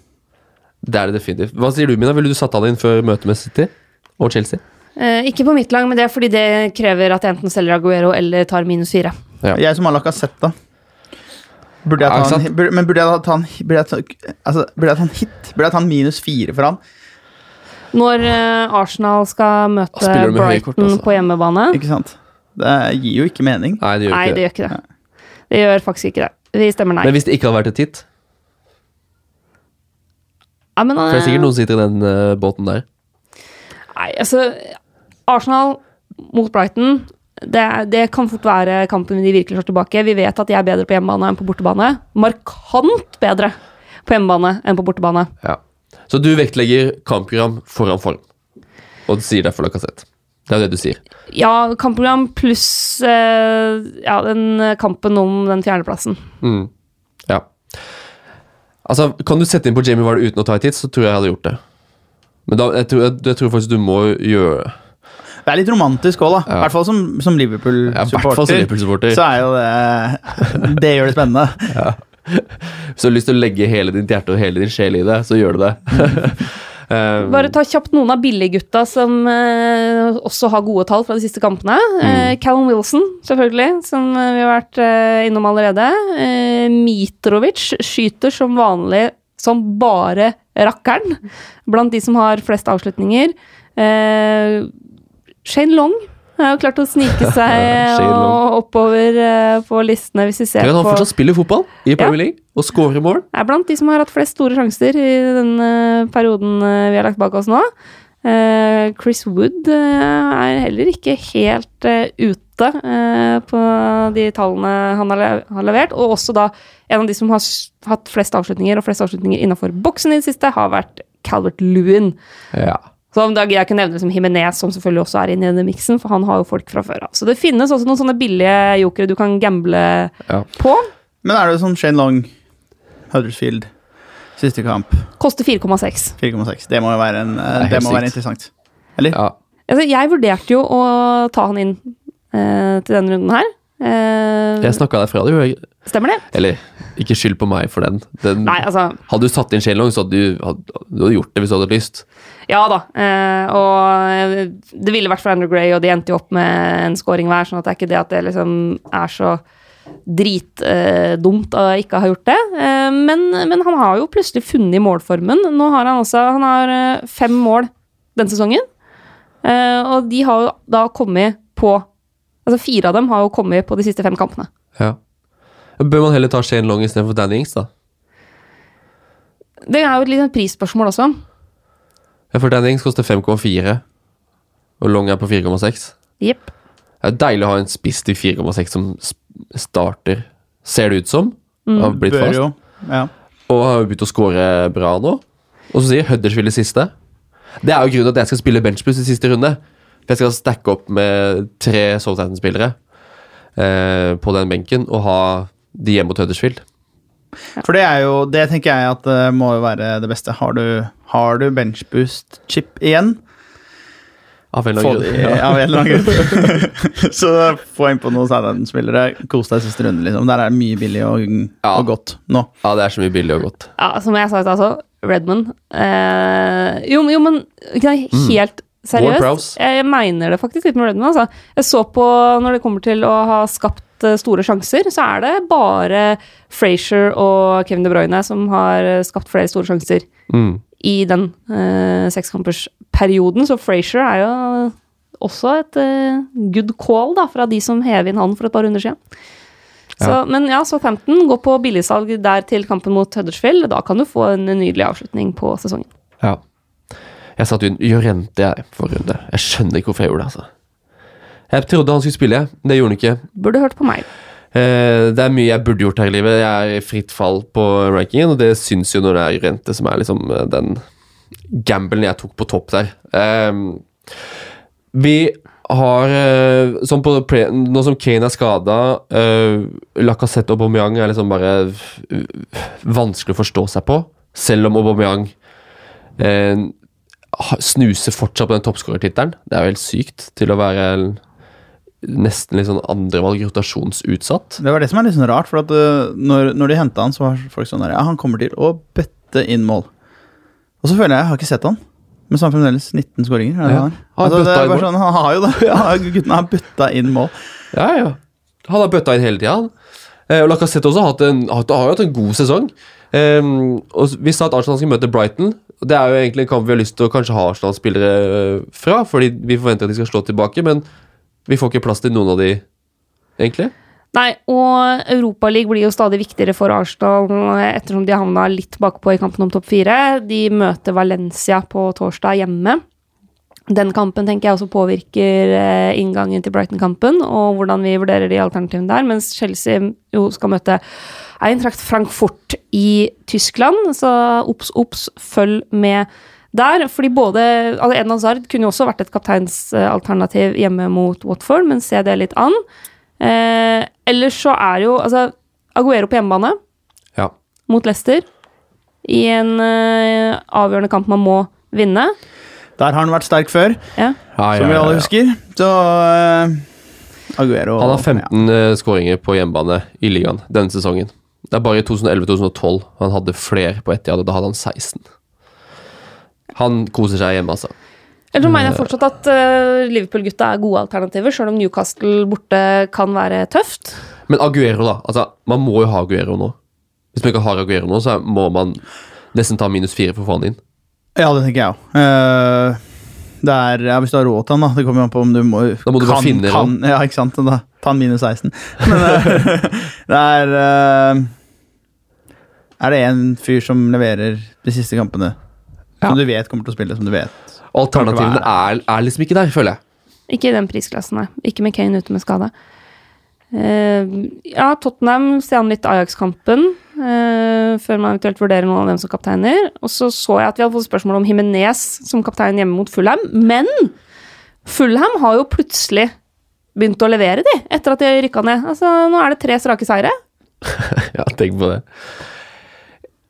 Det er det definitivt. Hva sier du, Mina? Ville du satt han inn før møtet med City og Chelsea? Eh, ikke på mitt lag, men det er fordi det krever at jeg enten selger Aguero eller tar minus fire. Ja. Jeg som har Lacassette, da. Burde jeg ta sant? burde, men burde jeg ta en, burde jeg ta, altså, burde jeg ta en hit? Burde jeg ta en minus fire for han? Når eh, Arsenal skal møte høye Brighton kort, altså? på hjemmebane Ikke sant? Det gir jo ikke mening. Nei, det gjør Nei, ikke det det. gjør ikke det. Det gjør faktisk ikke det. Vi stemmer nei. Men hvis det ikke hadde vært et hit ja, men, For det er sikkert eh, noen som sitter i den uh, båten der. Nei, altså Arsenal mot Brighton det, det kan fort være kampen de virkelig slår tilbake. Vi vet at de er bedre på hjemmebane enn på bortebane. Markant bedre på hjemmebane enn på bortebane. Ja. Så du vektlegger kampprogram foran form, og du sier derfor Lacassette. Det er det du sier. Ja, kampprogram pluss eh, ja, den kampen om den fjerdeplassen. Mm. Ja. Altså, kan du sette inn på Jamie Ward uten å ta et hit, så tror jeg jeg hadde gjort det. Men da, jeg, tror, jeg, jeg tror faktisk du må gjøre det. Det er litt romantisk òg, da. I Ja. hvert fall som, som Ja, i hvert fall som Liverpool-supporter. Liverpool-supporter. så er jo det Det gjør det spennende. Hvis du har lyst til å legge hele ditt hjerte og hele din sjel i det, så gjør du det. um, Bare ta kjapt noen av billiggutta som uh, også har gode tall fra de siste kampene. Eh, Callum Wilson, selvfølgelig, som uh, vi har vært innom allerede. Mitrovic skyter som vanlig som bare rakkeren, blant de som har flest avslutninger. Shane Long har klart å snike seg og oppover eh, på listene, hvis vi ser på han fortsatt spiller fotball i Premier League og scorer mål. er blant de som har hatt flest store sjanser i den eh, perioden eh, vi har lagt bak oss nå. Eh, Chris Wood eh, er heller ikke helt eh, ute eh, på de tallene han har, levert. Og også da en av de som har hatt flest avslutninger, og flest avslutninger innafor boksen i det siste, har vært Calvert Lewin. Ja. Så da gidder jeg ikke nevne som Jimenez, som selvfølgelig også er inne i denne miksen, for han har jo folk fra før av. Så det finnes også noen sånne billige jokere du kan gamble Ja. på. Men er det sånn Shane Long, Huddersfield, siste kamp, Koster 4,6. 4,6? Det må jo være, en, eh, det må være interessant. Eller? ja. Altså, jeg vurderte jo å ta han inn eh, til denne runden her. Eh, Jeg snakka deg fra det, jo. Stemmer det? Eller, ikke skyld på meg for den. den Nei, altså Hadde du satt inn Shane så hadde du, hadde, du hadde gjort det hvis du hadde lyst. Ja da. uh, og eh, det ville vært for Andrew Gray, og de endte jo opp med en scoring hver, sånn at det er ikke det at det liksom er så dritdumt å ikke ha gjort det. Eh, men, men han har jo plutselig funnet målformen. Nå har han også Han har eh, fem mål denne sesongen. Eh, og de har jo da kommet på Altså fire av dem har jo kommet på de siste fem kampene. Ja. Bør man heller ta Shane Long istedenfor Danny Ings, da? Det er jo et lite prisspørsmål også. Ja, For Danny Ings koster 5,4, og Long er på 4,6. Jepp. Det er deilig å ha en spiss til 4,6 som starter, ser det ut som. Har blitt Bør fast. jo. Ja. Og har begynt å score bra nå. Og så sier Huddersfield det siste. Det er jo grunnen til at jeg skal spille benchbus i siste runde. For jeg skal stacke opp med tre Southampton-spillere eh, på den benken og ha de hjemme mot Huddersfield. For det er jo Det tenker jeg at det må jo være det beste. Har du, har du benchboost-chip igjen? Av en eller annen grunn. Så få inn på noen Southampton-spillere. Kos deg siste runde, liksom. Der er det mye billig og, Ja. og godt nå. ja, det er så mye billig og godt. Ja, som jeg sa i stad, altså. Redmond. Eh, jo, men- jo, men ikke helt Ward seriøst. Jeg, mener det faktisk litt med Redmond. Altså. Jeg så på når det kommer til å ha skapt eh, store sjanser, så er det bare Frazier og Kevin De Bruyne som har eh, skapt flere store sjanser Mm. i den eh, sekskampersperioden. Så Frazier er jo også et eh, good call da, fra de som hev inn han for et par runder siden. Så, Men ja, så 15 går på billigsalg der til kampen mot Huddersfield. Da kan du få en nydelig avslutning på sesongen. Ja. Jeg satt Jorente jeg, for runde. Jeg skjønner ikke hvorfor jeg gjorde det. altså. Jeg trodde han skulle spille, men det gjorde han ikke. Burde hørt på meg. Eh, det er mye jeg burde gjort her i livet. Jeg er i fritt fall på rankingen, og det syns jo når det er Jorente som er liksom eh, den gambelen jeg tok på topp der. Eh, vi har eh, som på Nå som Kane er skada, uh, Lacassette og Aubameyang er liksom bare uh, vanskelig å forstå seg på. Selv om Aubameyang eh, ha- snuser fortsatt på den toppskårertittelen. Det er jo helt sykt til å være nesten litt sånn andrevalg rotasjonsutsatt. Det var det som er litt sånn rart, for at uh, når, når de henta han, så var folk sånn der Ja, han kommer til å bøtte inn mål. Og så føler jeg jeg har ikke sett han. Men så har han fremdeles 19 skåringer. er Ja. han Altså, sånn, han har jo det. Ja, guttene har bøtta inn mål. Ja, ja. Han har bøtta inn hele tida, han. Eh, og Lacassette også har, hatt en, har, har jo hatt en god sesong. Um, og Vi sa at Arsenal skal møte Brighton. Det er jo egentlig en kamp vi har lyst til å kanskje ha Arsenal-spillere eh, fra, fordi vi forventer at de skal slå tilbake, men vi får ikke plass til noen av de, egentlig. Nei, og Europaligaen blir jo stadig viktigere for Arsenal ettersom de havna litt bakpå i kampen om topp fire. De møter Valencia på torsdag hjemme. Den kampen tenker jeg også påvirker eh, inngangen til Brighton-kampen, og hvordan vi vurderer de alternativene der, mens Chelsea jo skal møte Eintracht Frankfurt i Tyskland, så obs, obs, følg med der. Fordi både altså Eden Hazard kunne jo også vært et kapteinsalternativ hjemme mot Watford, men se det litt an. Eh, ellers så er jo altså Aguero på hjemmebane Ja. mot Leicester i en eh, avgjørende kamp man må vinne. Der har han vært sterk før, Ja. som vi alle husker. Så uh, Aguero Han har 15 ja. skåringer på hjemmebane i ligaen denne sesongen. Det er bare i 2011-2012 han hadde flere på Etihad, og da hadde han 16. Han koser seg hjemme, altså. Eller så mener jeg fortsatt at eh, Liverpool-gutta er gode alternativer, sjøl om Newcastle borte kan være tøft. Men Aguero, da. Altså, man må jo ha Aguero nå. Hvis man ikke har Aguero nå, så må man nesten ta minus fire for å få han inn. Ja, det tenker jeg òg. det er, ja, Hvis du har råd til han, da. Det kommer an på om du må Da må du bare finne kan, Ja, ikke sant. Da, ta han minus 16. Men eh, det er uh, Er det en fyr som leverer de siste kampene? Som Ja. du vet kommer til å spille, som du vet Alternativene er, er liksom ikke der, føler jeg. Ikke i den prisklassen, nei. Ikke med Kane ute med skade. Uh, ja, Tottenham ser an litt Ajax-kampen eh, før man eventuelt vurderer noen av dem som kapteiner. Og så så jeg at vi hadde fått spørsmål om Jimenez som kaptein hjemme mot Fulham. Men Fulham har jo plutselig begynt å levere, de, etter at de rykka ned. Altså, nå er det tre strake seire. Ja, tenk på det.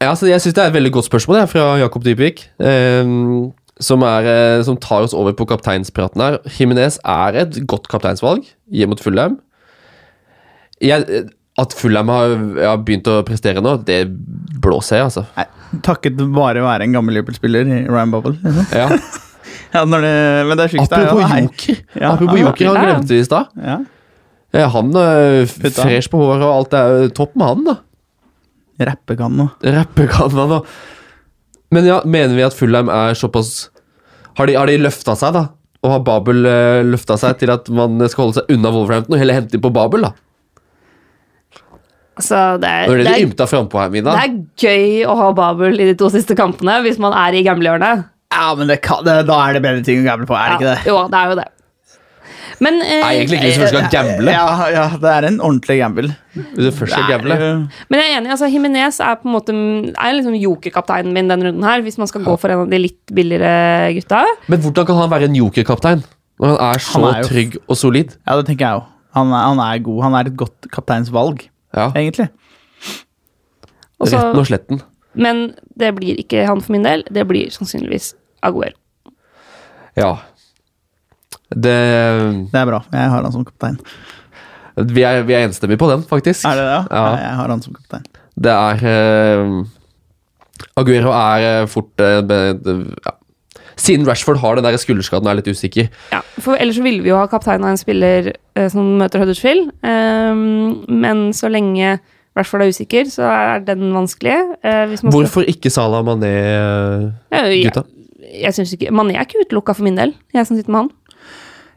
Ja, altså, jeg syns det er et veldig godt spørsmål jeg, fra Jakob Dybvik. ehm, som, er, eh, som tar oss over på kapteinspraten her. Jimenez er et godt kapteinsvalg hjemme mot Fulham. Jeg, eh, at Fulham har, ja, begynt å prestere nå, det blåser jeg, altså. Nei, Takket bare være en gammel Liverpool-spiller i Ryan Bubble. Liksom. Ja. Ja, det, men det er sjukt. Apropos ja, joker. Ja, Apropos joker, han glemte vi i stad. Ja. Eh, Han er fresh på håret, og alt er topp med han, da. Rappekan og Rappe da. Men ja, mener vi at Fulham er såpass Har de, har de løfta seg, da? Og har Babel uh, løfta seg til at man skal holde seg unna Wolverhampton og heller hente inn på Babel, da? Altså, det er, Det var det er, ymta her, Mina. det er gøy å ha Babel i de to siste kampene hvis man er i gamblehjørnet. Ja, men det kan, det, da er det bedre ting å gamble på, er det ikke det? Jo, det er jo det. Men eh, Nei, egentlig ikke hvis du først skal gamble. Ja, ja, det er en ordentlig gamble. Hvis du først skal er gamble. Men jeg er enig, altså Jimenez er på en måte Er liksom jokerkapteinen min denne runden her, hvis man skal gå for en av de litt billigere gutta. Men hvordan kan han være en jokerkaptein når han er så Han er jo- trygg og solid? Ja, det tenker jeg òg. Han, er- han er god. Han er et godt kapteinsvalg, Ja, egentlig. Også, Retten og sletten. men det blir ikke han for min del. Det blir sannsynligvis Aguero. Ja. Det Det er bra. Jeg har han som kaptein. Vi er, vi er enstemmige på den, faktisk. Er det det? Ja, Ja. jeg har han som kaptein. Det er uh, Aguero er eh, fort uh, be- de, ja. Siden Rashford har den der skulderskaden og er litt usikker. Ja, for ellers så ville vi jo ha kaptein av en spiller eh, som møter Huddersfield. Um, men så lenge Rashford er usikker, så er den vanskelig. Eh, hvis man skal- Hvorfor ikke Salah Mané, Ja, jeg, gutta? jeg synes ikke Mané er ikke utelukka for min del, jeg som sitter med han.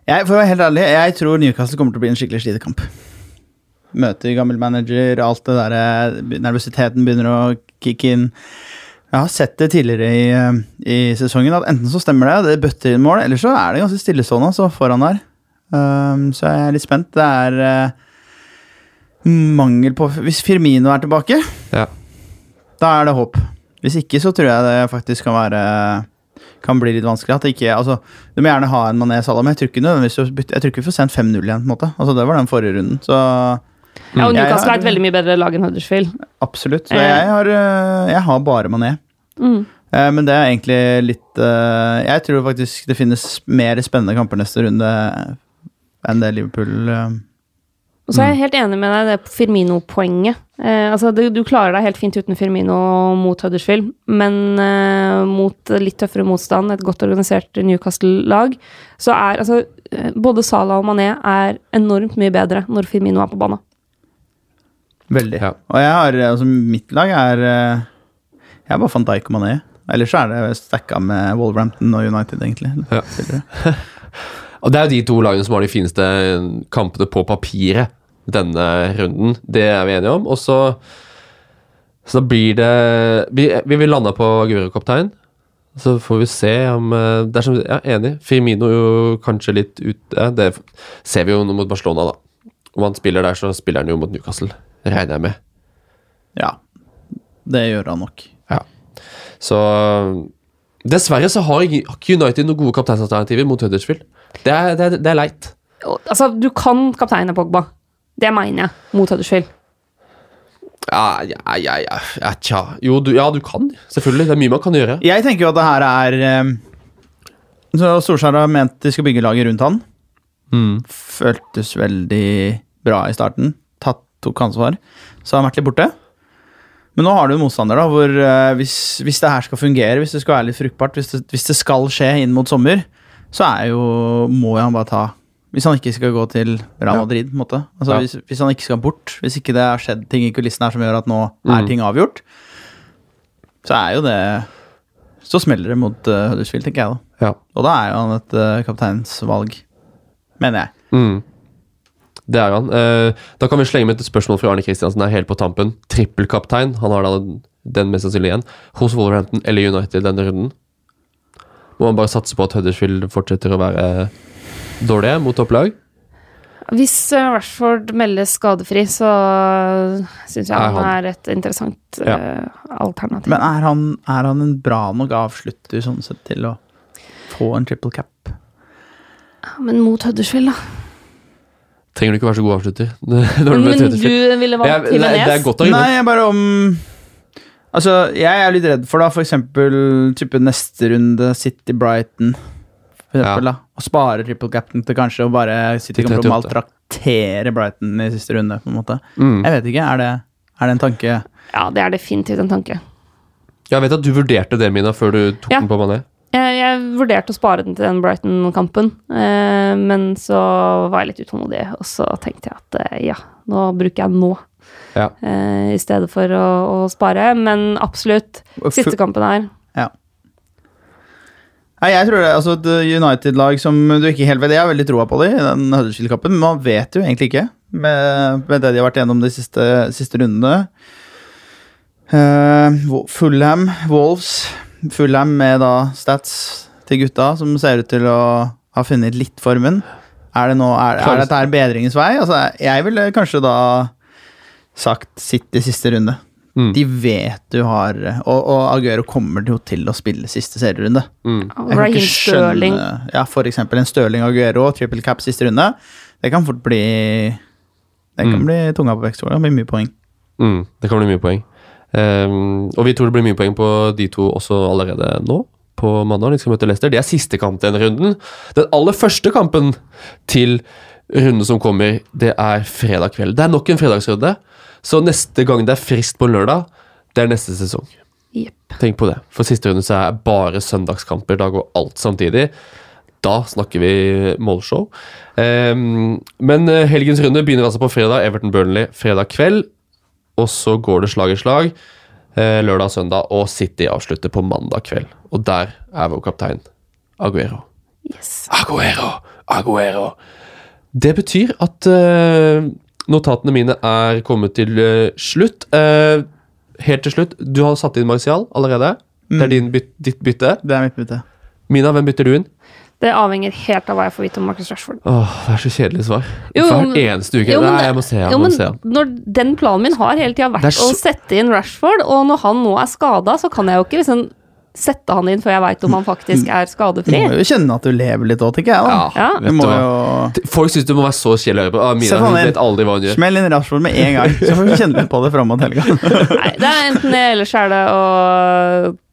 Jeg, for å være helt ærlig, jeg tror Newcastle kommer til å bli en skikkelig slitekamp. møter gammel manager, alt det der eh, Nervøsiteten begynner å kicke inn. Jeg har sett det tidligere i, eh, i sesongen, at enten så stemmer det, det bøtter inn mål, eller så er det ganske stillestående altså, foran der. Um, så jeg er litt spent. Det er uh, mangel på Hvis Firmino er tilbake, Ja. da er det håp. Hvis ikke, så tror jeg det faktisk kan være kan bli litt vanskelig. At ikke, altså, Du må gjerne ha en Mané Salah, men Jeg tror ikke vi får sendt 5-0 igjen. på en måte Altså Det var den forrige runden. Så Ja, og Newcastle har- er et veldig mye bedre lag enn Huddersfield. absolutt. Så Eh. jeg har, øh, jeg har bare Mané. Mm. Eh, Men det er egentlig litt øh, Jeg tror faktisk det finnes mer spennende kamper neste runde enn det Liverpool Og så er jeg helt enig med deg det Firmino-poenget. Eh, altså, du, du klarer deg helt fint uten Firmino mot Huddersfield, men eh, mot litt tøffere motstand, et godt organisert Newcastle-lag, så er altså eh, Både Salah og Mané er enormt mye bedre når Firmino er på banen. Veldig. Ja. Og jeg har altså mitt lag er øh, Jeg er bare van Dijk og Mané. Ellers så er det stacka med Wolverhampton og United, egentlig. Ja. Og det er jo de to lagene som har de fineste kampene på papiret denne runden. Det er vi enige om. Og så Så da blir det Vi, vi vil lande på Guro-kaptein. Så får vi se om eh, Det er som Ja, enig. Firmino jo kanskje litt ute. Det ser vi jo mot Barcelona, da. Om han spiller der, så spiller han jo mot Newcastle. Regner jeg med. Ja. Det gjør han nok. Ja. Så Dessverre så har ikke United noen gode kapteinsalternativer mot Huddersfield. Det er, det er, det er leit. Altså, du kan kapteine Pogba. Det mener jeg, mot Huddersfield. Ja, ja, ja, ja, ja tja. Jo, du, ja, du kan. Selvfølgelig. Det er mye man kan gjøre. Jeg tenker jo at det her er eh, Så Solskjær har ment de skal bygge laget rundt han. Mm. Føltes veldig bra i starten. Tok ansvar. Så har han vært litt borte. Men nå har du en motstander da, hvor uh, hvis, hvis det her skal fungere, hvis det skal være litt fruktbart, hvis det, hvis det skal skje inn mot sommer, så er jo, må jo han bare ta Hvis han ikke skal gå til Real Madrid, på en måte. Altså, Ja. hvis, hvis han ikke skal bort, hvis ikke det har skjedd ting i kulissene her som gjør at nå er Mm. ting avgjort, så er jo det Så smeller det mot uh, Huddersfield, tenker jeg da. Ja. Og da er jo han et uh, kapteinsvalg, mener jeg. Mm. Det er han. Eh, da kan vi slenge med et spørsmål fra Arne Kristiansen her helt på tampen. Trippelkaptein. Han har da den mest sannsynlig igjen. Hos Wolverhampton eller United denne runden. Må man bare satse på at Huddersfield fortsetter å være dårlige mot topplag? Hvis eh, Rashford meldes skadefri, så syns jeg Er han han- er et interessant Ja. eh, alternativ. Men er han, er han en bra nok avslutter sånn sett til å få en triple cap? Men mot Huddersfield, da. Trenger du ikke være så god avslutter. Men du ville valgt Jimenez. Nei, jeg bare om Altså, jeg er litt redd for da, for eksempel type neste runde City Brighton. For eksempel, da. Og spare triple captain til kanskje å bare City 38. maltraktere Brighton i siste runde, på en måte. Mm. Jeg vet ikke, er det, er det en tanke Ja, det er definitivt en tanke. Jeg vet at du vurderte det, Mina, før du tok Ja. den på Mané. Jeg, jeg vurderte å spare den til den Brighton-kampen, eh, men så var jeg litt utålmodig, og så tenkte jeg at eh, ja, nå bruker jeg nå. Ja. Eh, I stedet for å, å spare. Men absolutt, siste kampen her Ja. Nei, jeg tror det, altså Et United-lag som du ikke helt vet Jeg har veldig troa på dem i den Huddersfield-kampen, men man vet jo egentlig ikke med, med det de har vært gjennom de siste, siste rundene. Uh, Fulham, Wolves Fulham med da stats til gutta, som ser ut til å ha funnet litt formen. Er, det nå, er, er dette her bedringens vei? Altså, jeg ville kanskje da sagt i siste runde. Mm. De vet du har Og, og Aguero kommer jo til å spille siste serierunde. Mm. Raheem ikke Ja, for eksempel en Stirling Aguero, triple cap siste runde. Det kan fort bli Det kan Mm. bli tunga på vekst. Det kan bli mye poeng. Mm, det kan bli mye poeng. Ehm, og vi tror det blir mye poeng på de to også allerede nå. På mandag de skal møte Leicester. Det er siste kamp denne runden. Den aller første kampen til runden som kommer, det er fredag kveld. Det er nok en fredagsrunde. Så neste gang det er frist på lørdag, det er neste sesong. Yep. Tenk på det. For siste runde så er bare søndagskamper. Da går alt samtidig. Da snakker vi målshow. Um, men eh, helgens runde begynner altså på fredag. Everton-Burnley fredag kveld. Og så går det slag i slag eh, lørdag og søndag, og City avslutter på mandag kveld. Og der er vår kaptein Aguero. Yes. Aguero! Aguero! Det betyr at eh, notatene mine er kommet til eh, slutt. Eh, helt til slutt, du har satt inn Martial allerede. Det er din byt, ditt bytte. Det er mitt bytte. Mina, hvem bytter du inn? Det avhenger helt av hva jeg får vite om Marcus Rashford. Åh, Det er så kjedelig svar. Jo, Hver eneste uke. Jo, men Nei, jeg må se han. Jo, må men se han. når den planen min har hele tida vært så- å sette inn Rashford, og når han nå er skada, så kan jeg jo ikke liksom sette han inn før jeg veit om han faktisk er skadefri. Du må jo kjenne at du lever litt òg, tenker jeg. da. Ja. Du må du jo Folk syns du må være så kjedelig å høre på. Ah, Mina hun vet aldri hva hun gjør. Smell inn Rashford med en gang, så får vi kjenne litt på det fram mot helga. Nei, det er enten det, eller så er det å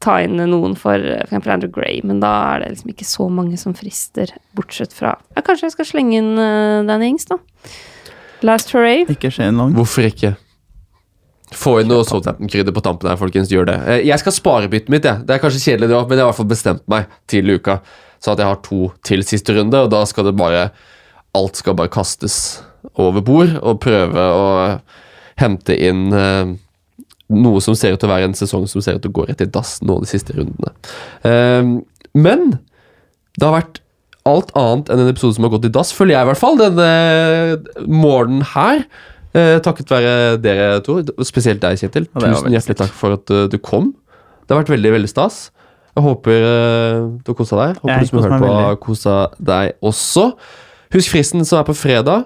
ta inn noen for f.eks. Andrew Gray, men da er det liksom ikke så mange som frister, bortsett fra ja, Kanskje jeg skal slenge inn uh, Danny Ings, da. Last hooray. Ikke Shane Long. Hvorfor ikke? Få inn noe Southampton-krydder på tampen her, folkens. Gjør det. Eh, Jeg skal spare byttet mitt, jeg. Det er kanskje kjedelig, det òg, men jeg har i hvert fall bestemt meg til uka. Så at jeg har to til siste runde, og da skal det bare Alt skal bare kastes over bord, og prøve å hente inn eh, noe som ser ut til å være en sesong som ser ut til å gå rett i dass nå de siste rundene. Eh, men det har vært alt annet enn en episode som har gått i dass, føler jeg i hvert fall, denne morgenen her. Eh, takket være dere to, spesielt deg, Kjetil. Ja, Tusen hjertelig takk for at uh, du kom. Det har vært veldig veldig stas. Jeg håper uh, du har kosa deg. Håper Jeg du som har hører på, veldig. har kosa deg også. Husk fristen som er på fredag.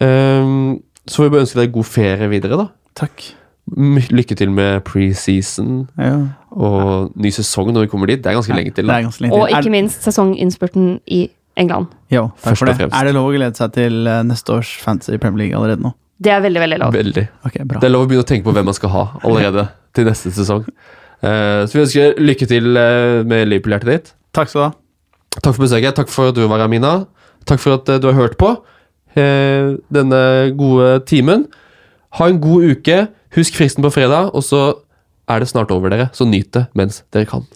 Um, så vi bare ønske deg god ferie videre, da. Takk. Lykke til med preseason Ja. og ny sesong når vi kommer dit. Det er ganske lenge til. Det er ganske lenge Og til. ikke minst sesonginnspurten i England. Jo, takk Først for det. Er det lov å glede seg til eh, neste års Fantasy Premier League allerede nå? Det er veldig, veldig lov. Veldig. Okay, bra. Det er lov å begynne å tenke på hvem man skal ha allerede til neste sesong. Uh, så vi ønsker lykke til eh, med Liverpool-hjertet ditt. Takk skal du ha. Takk for besøket. Takk for at du var her, Mina. Takk for at eh, du har hørt på uh, denne gode timen. Ha en god uke. Husk fristen på fredag, og så er det snart over, dere. Så nyt det mens dere kan.